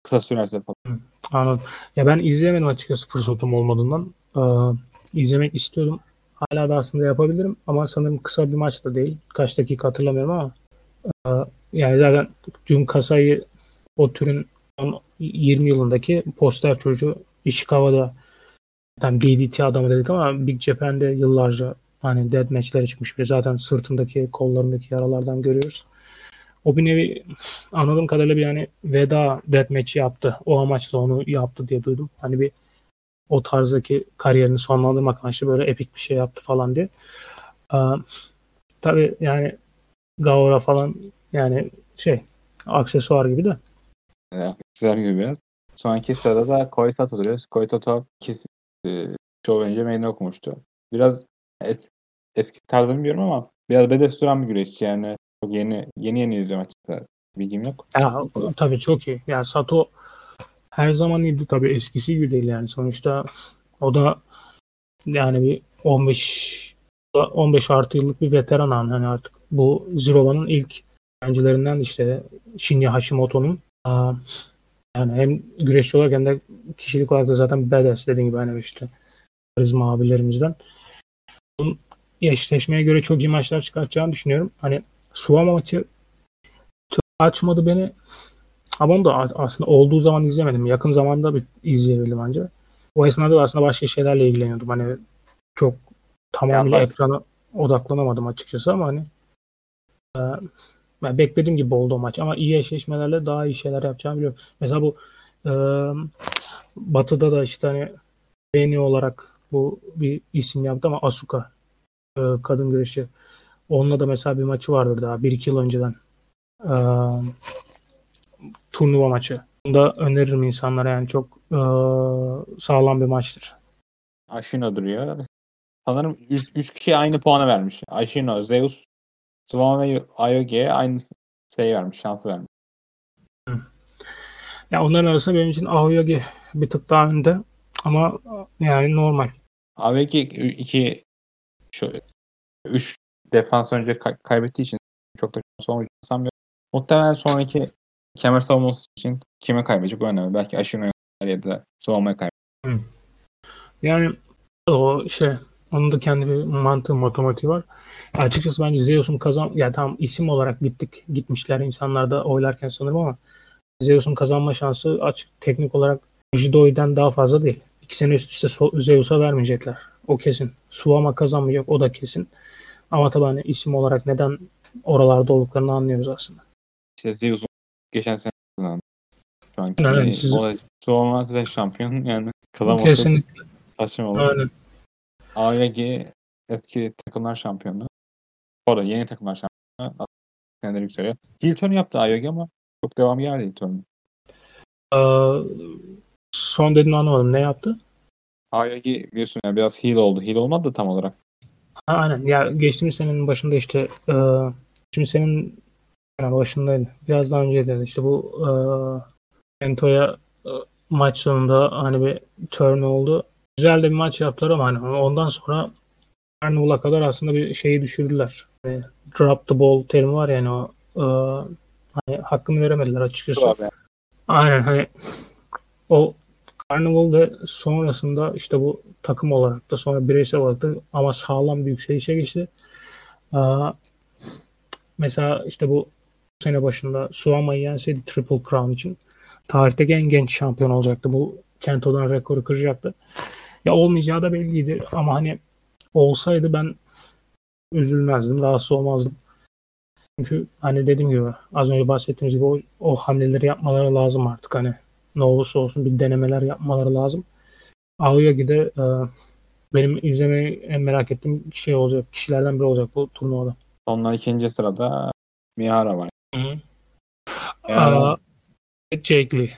S1: kısa sürerse falan.
S2: Anladım. Ya ben izleyemedim açıkçası fırsatım olmadığından. Ee, izlemek istiyordum. Hala da aslında yapabilirim ama sanırım kısa bir maç da değil. Kaç dakika hatırlamıyorum ama e, yani zaten Jun Kasai o türün 20 yılındaki poster çocuğu Ishikawa'da zaten DDT adamı dedik ama Big Japan'de yıllarca hani dead match'lere çıkmış biri. Zaten sırtındaki, kollarındaki yaralardan görüyoruz. O bir nevi anladığım kadarıyla bir yani veda dead match yaptı. O amaçla onu yaptı diye duydum. Hani bir o tarzdaki kariyerini sonlandırmak amaçlı böyle epik bir şey yaptı falan diye. Ee, tabii yani Gaora falan yani şey aksesuar gibi de.
S1: Aksesuar gibi biraz. Sonraki sırada da Koi Sato duruyor. Koi Sato kesin e, show önce meydan okumuştu. Biraz es, eski tarzını bilmiyorum ama biraz bedes duran bir güreşçi yani. Çok yeni yeni yeni izliyorum açıkçası. Bilgim yok.
S2: Ya, tabii çok iyi. Ya Sato her zaman iyiydi tabii eskisi gibi değil yani. Sonuçta o da yani bir 15 15 artı yıllık bir veteran hani artık bu Zirova'nın ilk öncülerinden işte Shinya Hashimoto'nun yani hem güreşçi olarak hem de kişilik olarak da zaten badass dediğim gibi hani işte karizma abilerimizden. Eşleşmeye göre çok iyi maçlar çıkartacağını düşünüyorum. Hani Suama maçı açmadı beni. Ama onu da aslında olduğu zaman izlemedim. Yakın zamanda bir izleyebildim ancak. O esnada da aslında başka şeylerle ilgileniyordum. Hani çok tamamıyla ekrana odaklanamadım açıkçası ama hani e, beklediğim gibi oldu o maç ama iyi eşleşmelerle daha iyi şeyler yapacağımı biliyorum. Mesela bu e, Batı'da da işte hani beğeni olarak bu bir isim yaptı ama Asuka e, kadın güreşçi. Onunla da mesela bir maçı vardır daha bir iki yıl önceden. E, turnuva maçı. Bunu da öneririm insanlara yani çok e, sağlam bir maçtır.
S1: Ashino duruyor. Sanırım 3 kişi aynı puanı vermiş. Ashino, Zeus, Swan ve Ayoge'ye aynı şey vermiş, şans vermiş.
S2: Ya onların arasında benim için Aoyage bir tık daha önde ama yani normal.
S1: Aoyage iki şöyle üç defans önce kay- kaybettiği için çok da şans olmayacağını sanmıyorum. Muhtemelen sonraki kemer savunması için kime kaybedecek önemli. Belki Ashino'ya ya da savunmaya kaybedecek.
S2: Yani o şey onun da kendi bir mantığı, matematiği var. Açıkçası bence Zeus'un kazan yani tam isim olarak gittik gitmişler insanlar da oylarken sanırım ama Zeus'un kazanma şansı açık teknik olarak Jidoi'den daha fazla değil. İki sene üst üste Zeus'a vermeyecekler. O kesin. Suama kazanmayacak o da kesin. Ama tabii hani isim olarak neden oralarda olduklarını anlıyoruz aslında.
S1: İşte Zeus'un geçen sene kazandı. Şu anki
S2: evet,
S1: yani,
S2: siz...
S1: Suama size şampiyon yani kazanması
S2: Kesinlikle.
S1: saçma olur.
S2: Aynen.
S1: AYG eski takımlar şampiyonu. Da yeni takımlar şampiyonu. Seneler yükseliyor. Hilton yaptı AYG ama çok devam geldi Hilton'un.
S2: Ee, son dediğini anlamadım. Ne yaptı?
S1: AYG biliyorsun yani biraz heal oldu. Heal olmadı da tam olarak.
S2: Ha, aynen. Ya geçtiğimiz senenin başında işte e, şimdi senin yani başındaydı. Biraz daha önceydi. İşte bu e, Ento'ya e, maç sonunda hani bir turn oldu. Güzel de bir maç yaptılar ama hani ondan sonra Carnival'a kadar aslında bir şeyi düşürdüler. Yani drop the ball terimi var yani o e, hani hakkını veremediler açıkçası.
S1: Abi.
S2: Aynen hani o Carnival sonrasında işte bu takım olarak da sonra bireysel olarak da ama sağlam bir yükselişe geçti. Aa, mesela işte bu sene başında Suama'yı yenseydi Triple Crown için tarihteki en genç şampiyon olacaktı. Bu Kento'dan rekoru kıracaktı. Ya olmayacağı da belliydi ama hani olsaydı ben üzülmezdim, rahatsız olmazdım. Çünkü hani dediğim gibi az önce bahsettiğimiz gibi o, o hamleleri yapmaları lazım artık hani ne olursa olsun bir denemeler yapmaları lazım. Aoyagi'de e, benim izlemeyi en merak ettiğim şey olacak. Kişilerden biri olacak bu turnuvada.
S1: Onlar ikinci sırada Mihara var.
S2: Hı -hı.
S1: Mihara,
S2: Jake Lee.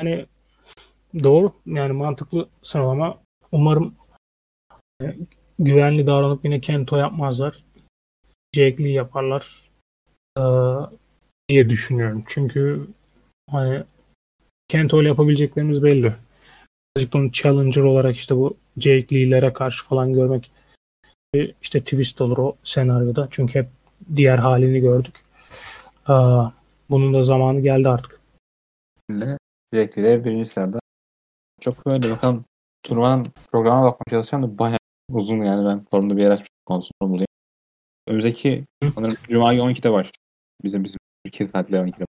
S2: Yani doğru. Yani mantıklı sıralama. Umarım e, güvenli davranıp yine Kento yapmazlar. Jake Lee yaparlar e, diye düşünüyorum. Çünkü hani Kento ile yapabileceklerimiz belli. Birazcık onu challenger olarak işte bu Jake Lee'lere karşı falan görmek işte twist olur o senaryoda. Çünkü hep diğer halini gördük. Aa, bunun da zamanı geldi artık.
S1: Jake Lee birinci sırada. Çok böyle bakalım turnuvanın programa bakmaya çalışacağım da bayağı uzun yani ben forumda bir yer açmış konusunda bulayım. Önümüzdeki sanırım Cuma 12'de başlıyor. Bizim bizim Türkiye saatleri 12'de.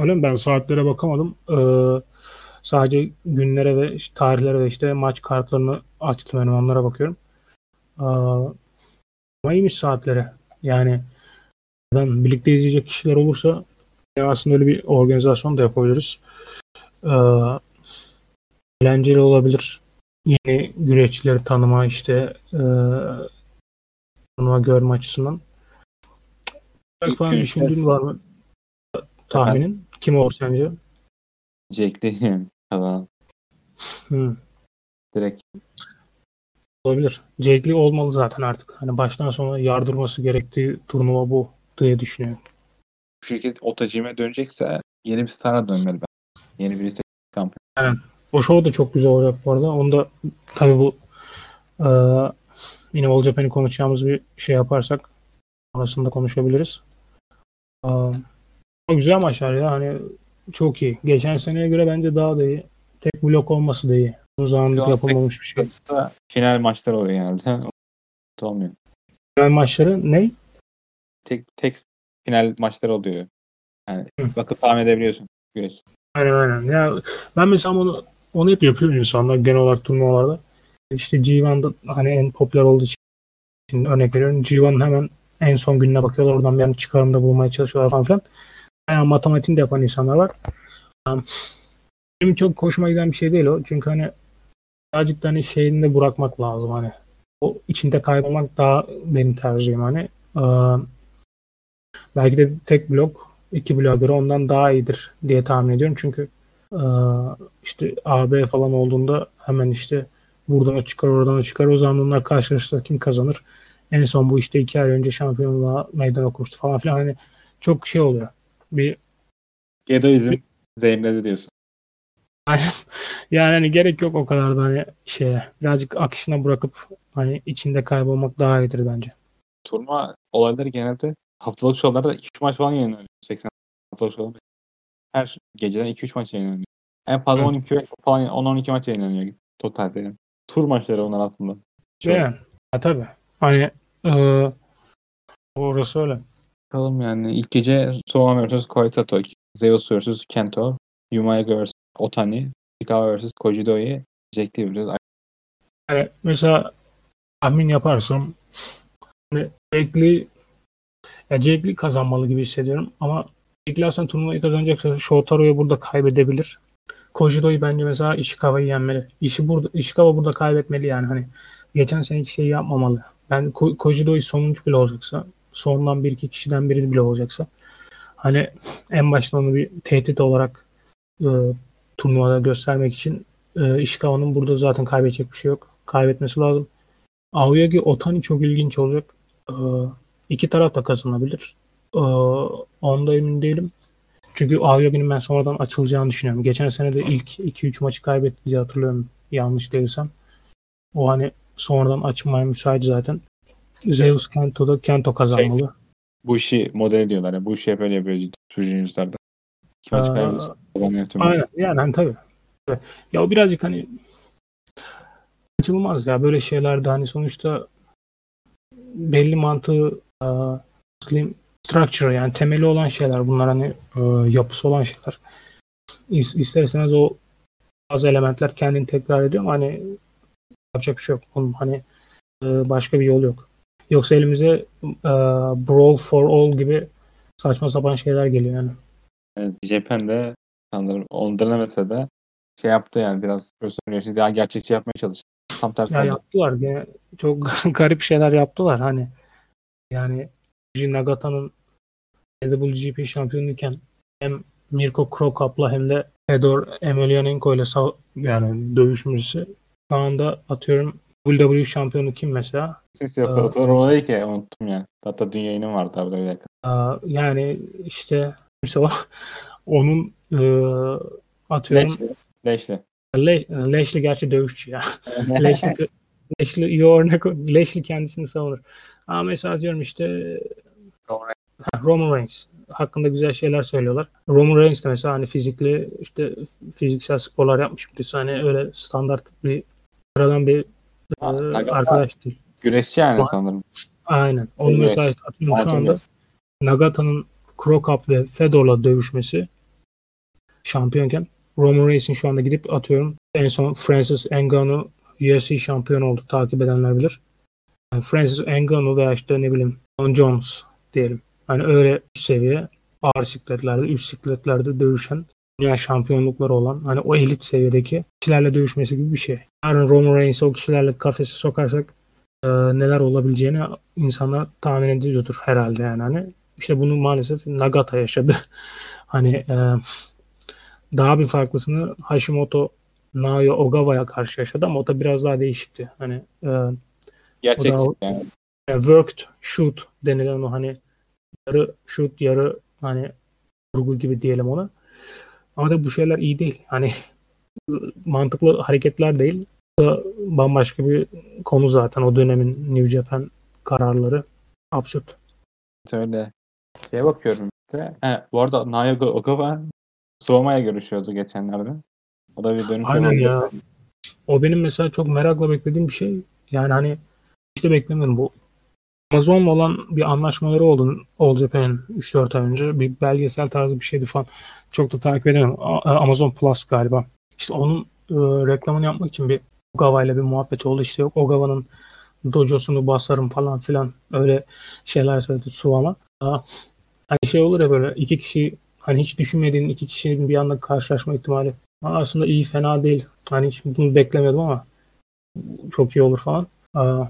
S2: Öyle mi? Ben saatlere bakamadım. Ee, sadece günlere ve işte tarihlere ve işte maç kartlarını açtım yani onlara bakıyorum. Ee, ama iyiymiş saatlere. Yani birlikte izleyecek kişiler olursa aslında öyle bir organizasyon da yapabiliriz. Ee, eğlenceli olabilir. Yeni güreşçileri tanıma işte e, turnuva görme açısından. Falan düşündüğün var mı? Tahminin. Kim olur sence?
S1: Lee kazanan.
S2: Hı.
S1: Direkt
S2: Olabilir. Jake Lee olmalı zaten artık. Hani baştan sona yardırması gerektiği turnuva bu diye düşünüyorum.
S1: bu şirket Otajime dönecekse yeni bir stara dönmeli ben. Yeni birisi kampiyon.
S2: Aynen. O show da çok güzel olacak bu arada. Onu da tabii bu e, yine All Japan'i konuşacağımız bir şey yaparsak arasında konuşabiliriz. E, güzel maçlar ya. Hani çok iyi. Geçen seneye göre bence daha da iyi. Tek blok olması da iyi. Uzun zamandır yapılmamış bir şey.
S1: Final maçlar oluyor genelde. Olmuyor.
S2: Final maçları ne?
S1: Tek tek final maçlar oluyor. Yani
S2: Hı.
S1: bakıp tahmin edebiliyorsun. Güreş.
S2: Aynen aynen. Ya ben mesela onu onu hep yapıyor insanlar genel olarak turnuvalarda. İşte G1'da hani en popüler olduğu için örnek veriyorum. G1'ın hemen en son gününe bakıyorlar. Oradan bir yani çıkarımda bulmaya çalışıyorlar falan filan. Yani matematiğini de yapan insanlar var. Um, Benim çok hoşuma giden bir şey değil o. Çünkü hani birazcık da hani şeyini de bırakmak lazım hani. O içinde kaybolmak daha benim tercihim hani. Um, belki de tek blok iki bloğa göre ondan daha iyidir diye tahmin ediyorum. Çünkü e, işte AB falan olduğunda hemen işte buradan çıkar oradan çıkar o zaman bunlar karşılaşırsa kim kazanır? En son bu işte iki ay önce şampiyonluğa meydan okumuştu falan filan hani çok şey oluyor. Bir
S1: Gedoizm zehirledi diyorsun.
S2: yani hani gerek yok o kadar da hani şeye birazcık akışına bırakıp hani içinde kaybolmak daha iyidir bence.
S1: Turnuva olayları genelde haftalık şovlarda 2-3 maç falan yayınlanıyor. 80 haftalık şovlarda. Her geceden 2-3 maç yayınlanıyor. En fazla
S2: Hı.
S1: 12 falan 10-12 maç yayınlanıyor totalde. Yani. Tur maçları onlar aslında. Çok.
S2: Yani, ya tabii. Hani e, orası öyle.
S1: Bakalım yani ilk gece Soğan vs. Koitato, Zeus vs. Kento, Yumaya vs. Otani, Ishikawa vs. Kojidoi, Jack Lee.
S2: Yani mesela tahmin yaparsam hani Jake Lee kazanmalı gibi hissediyorum ama Jake Lee aslında turnuvayı kazanacaksa Shotaro'yu burada kaybedebilir. Kojido'yu bence mesela Ishikawa'yı yenmeli. İşi burada, Ishikawa burada kaybetmeli yani hani geçen seneki şeyi yapmamalı. Ben Ko- Kojido'yu sonuncu bile olacaksa sondan bir iki kişiden biri bile olacaksa hani en başta onu bir tehdit olarak e, turnuvada göstermek için e, Ishikawa'nın burada zaten kaybedecek bir şey yok. Kaybetmesi lazım. Aoyagi Otani çok ilginç olacak. E, iki taraf da kazanabilir. E, onda emin değilim. Çünkü Aoyagi'nin ben sonradan açılacağını düşünüyorum. Geçen sene de ilk 2-3 maçı kaybetti diye hatırlıyorum. Yanlış değilsem. O hani sonradan açılmaya müsait zaten. Zeus Kento'da Kento kazanmalı.
S1: Bu işi model ediyorlar. Yani bu işi hep öyle yapıyor Junior'larda. Maç kaybediyorsun.
S2: Aynen. Yani hani tabii. Ya o birazcık hani kaçınılmaz ya böyle şeylerde hani sonuçta belli mantığı slim structure yani temeli olan şeyler bunlar hani e, yapısı olan şeyler. İs, isterseniz o bazı elementler kendini tekrar ediyor ama hani yapacak bir şey yok. Onun hani başka bir yol yok. Yoksa elimize e, Brawl for All gibi saçma sapan şeyler geliyor yani.
S1: Evet, Japan de sanırım onu denemese de şey yaptı yani biraz profesyonel daha gerçekçi yapmaya çalıştı. Tam tersi
S2: Ya
S1: oldu.
S2: yaptılar. Gene çok garip şeyler yaptılar. Hani yani Yuji Nagata'nın WGP şampiyonuyken hem Mirko Krokap'la hem de Fedor Emelianenko ile yani dövüşmesi. Şu anda atıyorum WWE şampiyonu kim mesela?
S1: Kimse yok. Olay ki unuttum yani. Hatta dünya yayını vardı orada bir dakika.
S2: Aa, yani işte o. Onun e, atıyorum
S1: Leşli. Leşli.
S2: Le- Lashley gerçi dövüşçü ya. Lashley, Lashley iyi örnek. Lashley kendisini savunur. Ama mesela diyorum işte Roman Reigns hakkında güzel şeyler söylüyorlar. Roman Reigns de mesela hani fizikli işte fiziksel sporlar yapmış birisi hani öyle standart bir sıradan bir e,
S1: Nagata-
S2: arkadaş değil.
S1: Güreşçi yani sanırım.
S2: Aynen. Onu
S1: Evet.
S2: mesela atıyorum şu anda. Nagata'nın Krokap ve Fedor'la dövüşmesi şampiyonken Roman Reigns'in şu anda gidip atıyorum en son Francis Ngannou UFC şampiyon oldu. Takip edenler bilir. Yani Francis Ngannou veya işte ne bileyim John Jones diyelim. Hani öyle üst seviye ağır sikletlerde, üst sikletlerde dövüşen dünya şampiyonlukları olan hani o elit seviyedeki kişilerle dövüşmesi gibi bir şey. Yarın Roman Reigns'i o kişilerle kafese sokarsak e, neler olabileceğini insanlar tahmin ediyordur herhalde yani hani işte bunu maalesef Nagata yaşadı. hani e, daha bir farklısını Hashimoto Naoya Ogawa'ya karşı yaşadı ama o da biraz daha değişikti. Hani e,
S1: Gerçekçi
S2: O
S1: yani.
S2: yani worked shoot denilen o hani yarı shoot yarı hani vurgu gibi diyelim ona. Ama da bu şeyler iyi değil. Hani mantıklı hareketler değil. Bu da bambaşka bir konu zaten o dönemin New Japan kararları absürt.
S1: Öyle. Şeye bakıyorum işte. He, bu arada Naoya Ogawa Suoma'ya görüşüyordu geçenlerde. O da bir dönüş
S2: Aynen
S1: oldu.
S2: ya. O benim mesela çok merakla beklediğim bir şey. Yani hani işte beklemiyordum bu. Amazon'la olan bir anlaşmaları oldu All Japan'in 3-4 ay önce. Bir belgesel tarzı bir şeydi falan. Çok da takip. A- Amazon Plus galiba. İşte onun e, reklamını yapmak için bir Ogawa ile bir muhabbet oldu. İşte yok Ogawa'nın dojosunu basarım falan filan. Öyle şeyler söyledi Suwama. Aa, Hani şey olur ya böyle iki kişi hani hiç düşünmediğin iki kişinin bir anda karşılaşma ihtimali. Aslında iyi fena değil. Hani hiç bunu beklemiyordum ama çok iyi olur falan. Aa,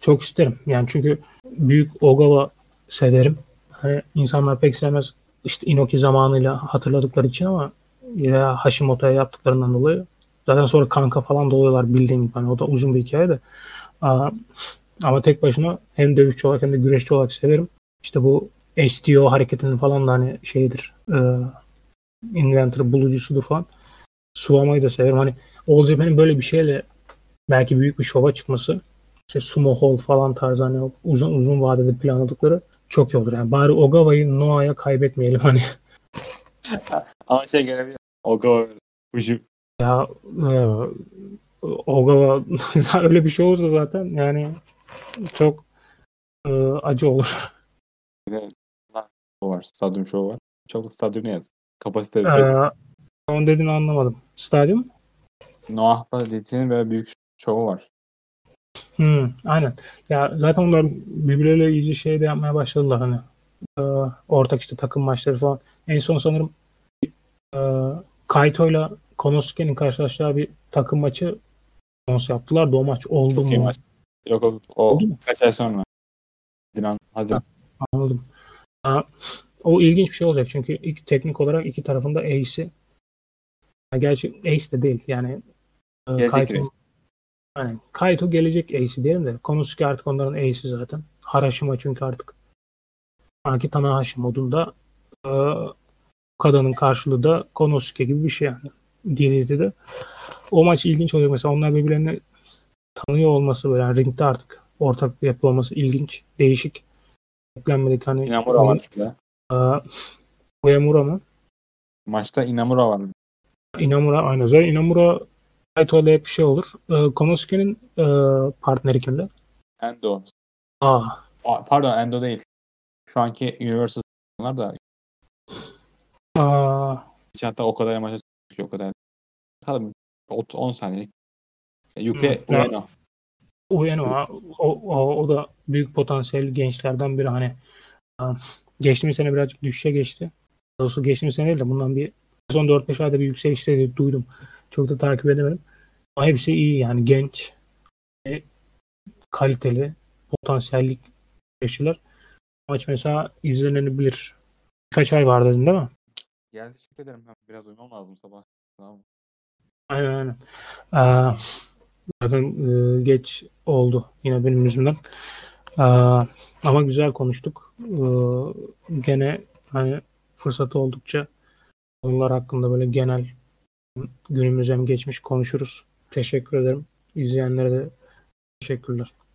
S2: çok isterim. Yani çünkü büyük Ogawa severim. Hani insanlar pek sevmez. İşte Inoki zamanıyla hatırladıkları için ama ya Hashimoto'ya yaptıklarından dolayı zaten sonra kanka falan da oluyorlar bildiğin gibi. Hani o da uzun bir hikaye de. Ama tek başına hem dövüşçü olarak hem de güreşçi olarak severim. İşte bu STO hareketinin falan da hani şeyidir. E, inventor bulucusudur falan. Suwama'yı da severim. Hani All Japan'in böyle bir şeyle belki büyük bir şova çıkması işte sumo hall falan tarzı hani uzun uzun vadede planladıkları çok iyi olur. Yani bari Ogawa'yı Noah'ya kaybetmeyelim hani.
S1: Ama şey gelebilir. Ogawa Fuji
S2: Ya e, Ogawa öyle bir şey olursa zaten yani çok e, acı olur.
S1: o var. Stadyum şovu var. Çok stadyum ne yaz? Kapasite
S2: Ee, onun dediğini anlamadım. Stadyum?
S1: Noah'la Litinin böyle büyük şovu var.
S2: Hmm, aynen. Ya zaten onlar birbirleriyle iyice şey de yapmaya başladılar hani. Ee, ortak işte takım maçları falan. En son sanırım e, Kaito'yla Konosuke'nin karşılaşacağı bir takım maçı anons yaptılar da o maç oldu
S1: Çok
S2: mu?
S1: maç. Yok o, o
S2: Oldu mu?
S1: kaç ay sonra. Haziran. Haziran.
S2: Anladım. Ha, o ilginç bir şey olacak çünkü ilk, teknik olarak iki tarafında ace'i gerçi ace de değil yani e, Kaito, yani Kaito gelecek ace'i diyelim de Konosuke artık onların ace'i zaten. Harashima çünkü artık sanki Tanahashi modunda e, Okada'nın karşılığı da Konosuke gibi bir şey yani. Diri'de O maç ilginç olacak mesela onlar birbirlerini tanıyor olması böyle yani ringde artık ortak yapı olması ilginç, değişik. Beklenmedik hani
S1: Inamura var
S2: Uemura mı?
S1: Maçta Inamura var.
S2: Inamura aynı zaten Inamura Naito ile hep şey olur. E, Konosuke'nin e, partneri kimdi?
S1: Endo.
S2: Aa,
S1: Aa, Pardon Endo değil. Şu anki Universal onlar da
S2: aa,
S1: hiç hatta o kadar maça çıkmış o kadar. Bakalım 10 saniyelik. Yuke
S2: Hmm,
S1: Ueno.
S2: Ueno o, o, o da büyük potansiyel gençlerden biri hani aa, geçtiğimiz sene birazcık düşüşe geçti. Doğrusu geçtiğimiz sene değil de bundan bir son 4-5 ayda bir yükselişte duydum. Çok da takip edemedim. Ama hepsi iyi yani genç, kaliteli, potansiyellik yaşlılar. Maç mesela izlenebilir. Birkaç ay var dedin değil mi?
S1: Geldi teşekkür ederim. Ben biraz uyumam lazım sabah. Tamam.
S2: Aynen aynen. Aa, zaten e, geç oldu yine benim yüzümden. Aa, ama güzel konuştuk. Ee, gene hani fırsatı oldukça konular hakkında böyle genel günümüz hem geçmiş konuşuruz. Teşekkür ederim. İzleyenlere de teşekkürler.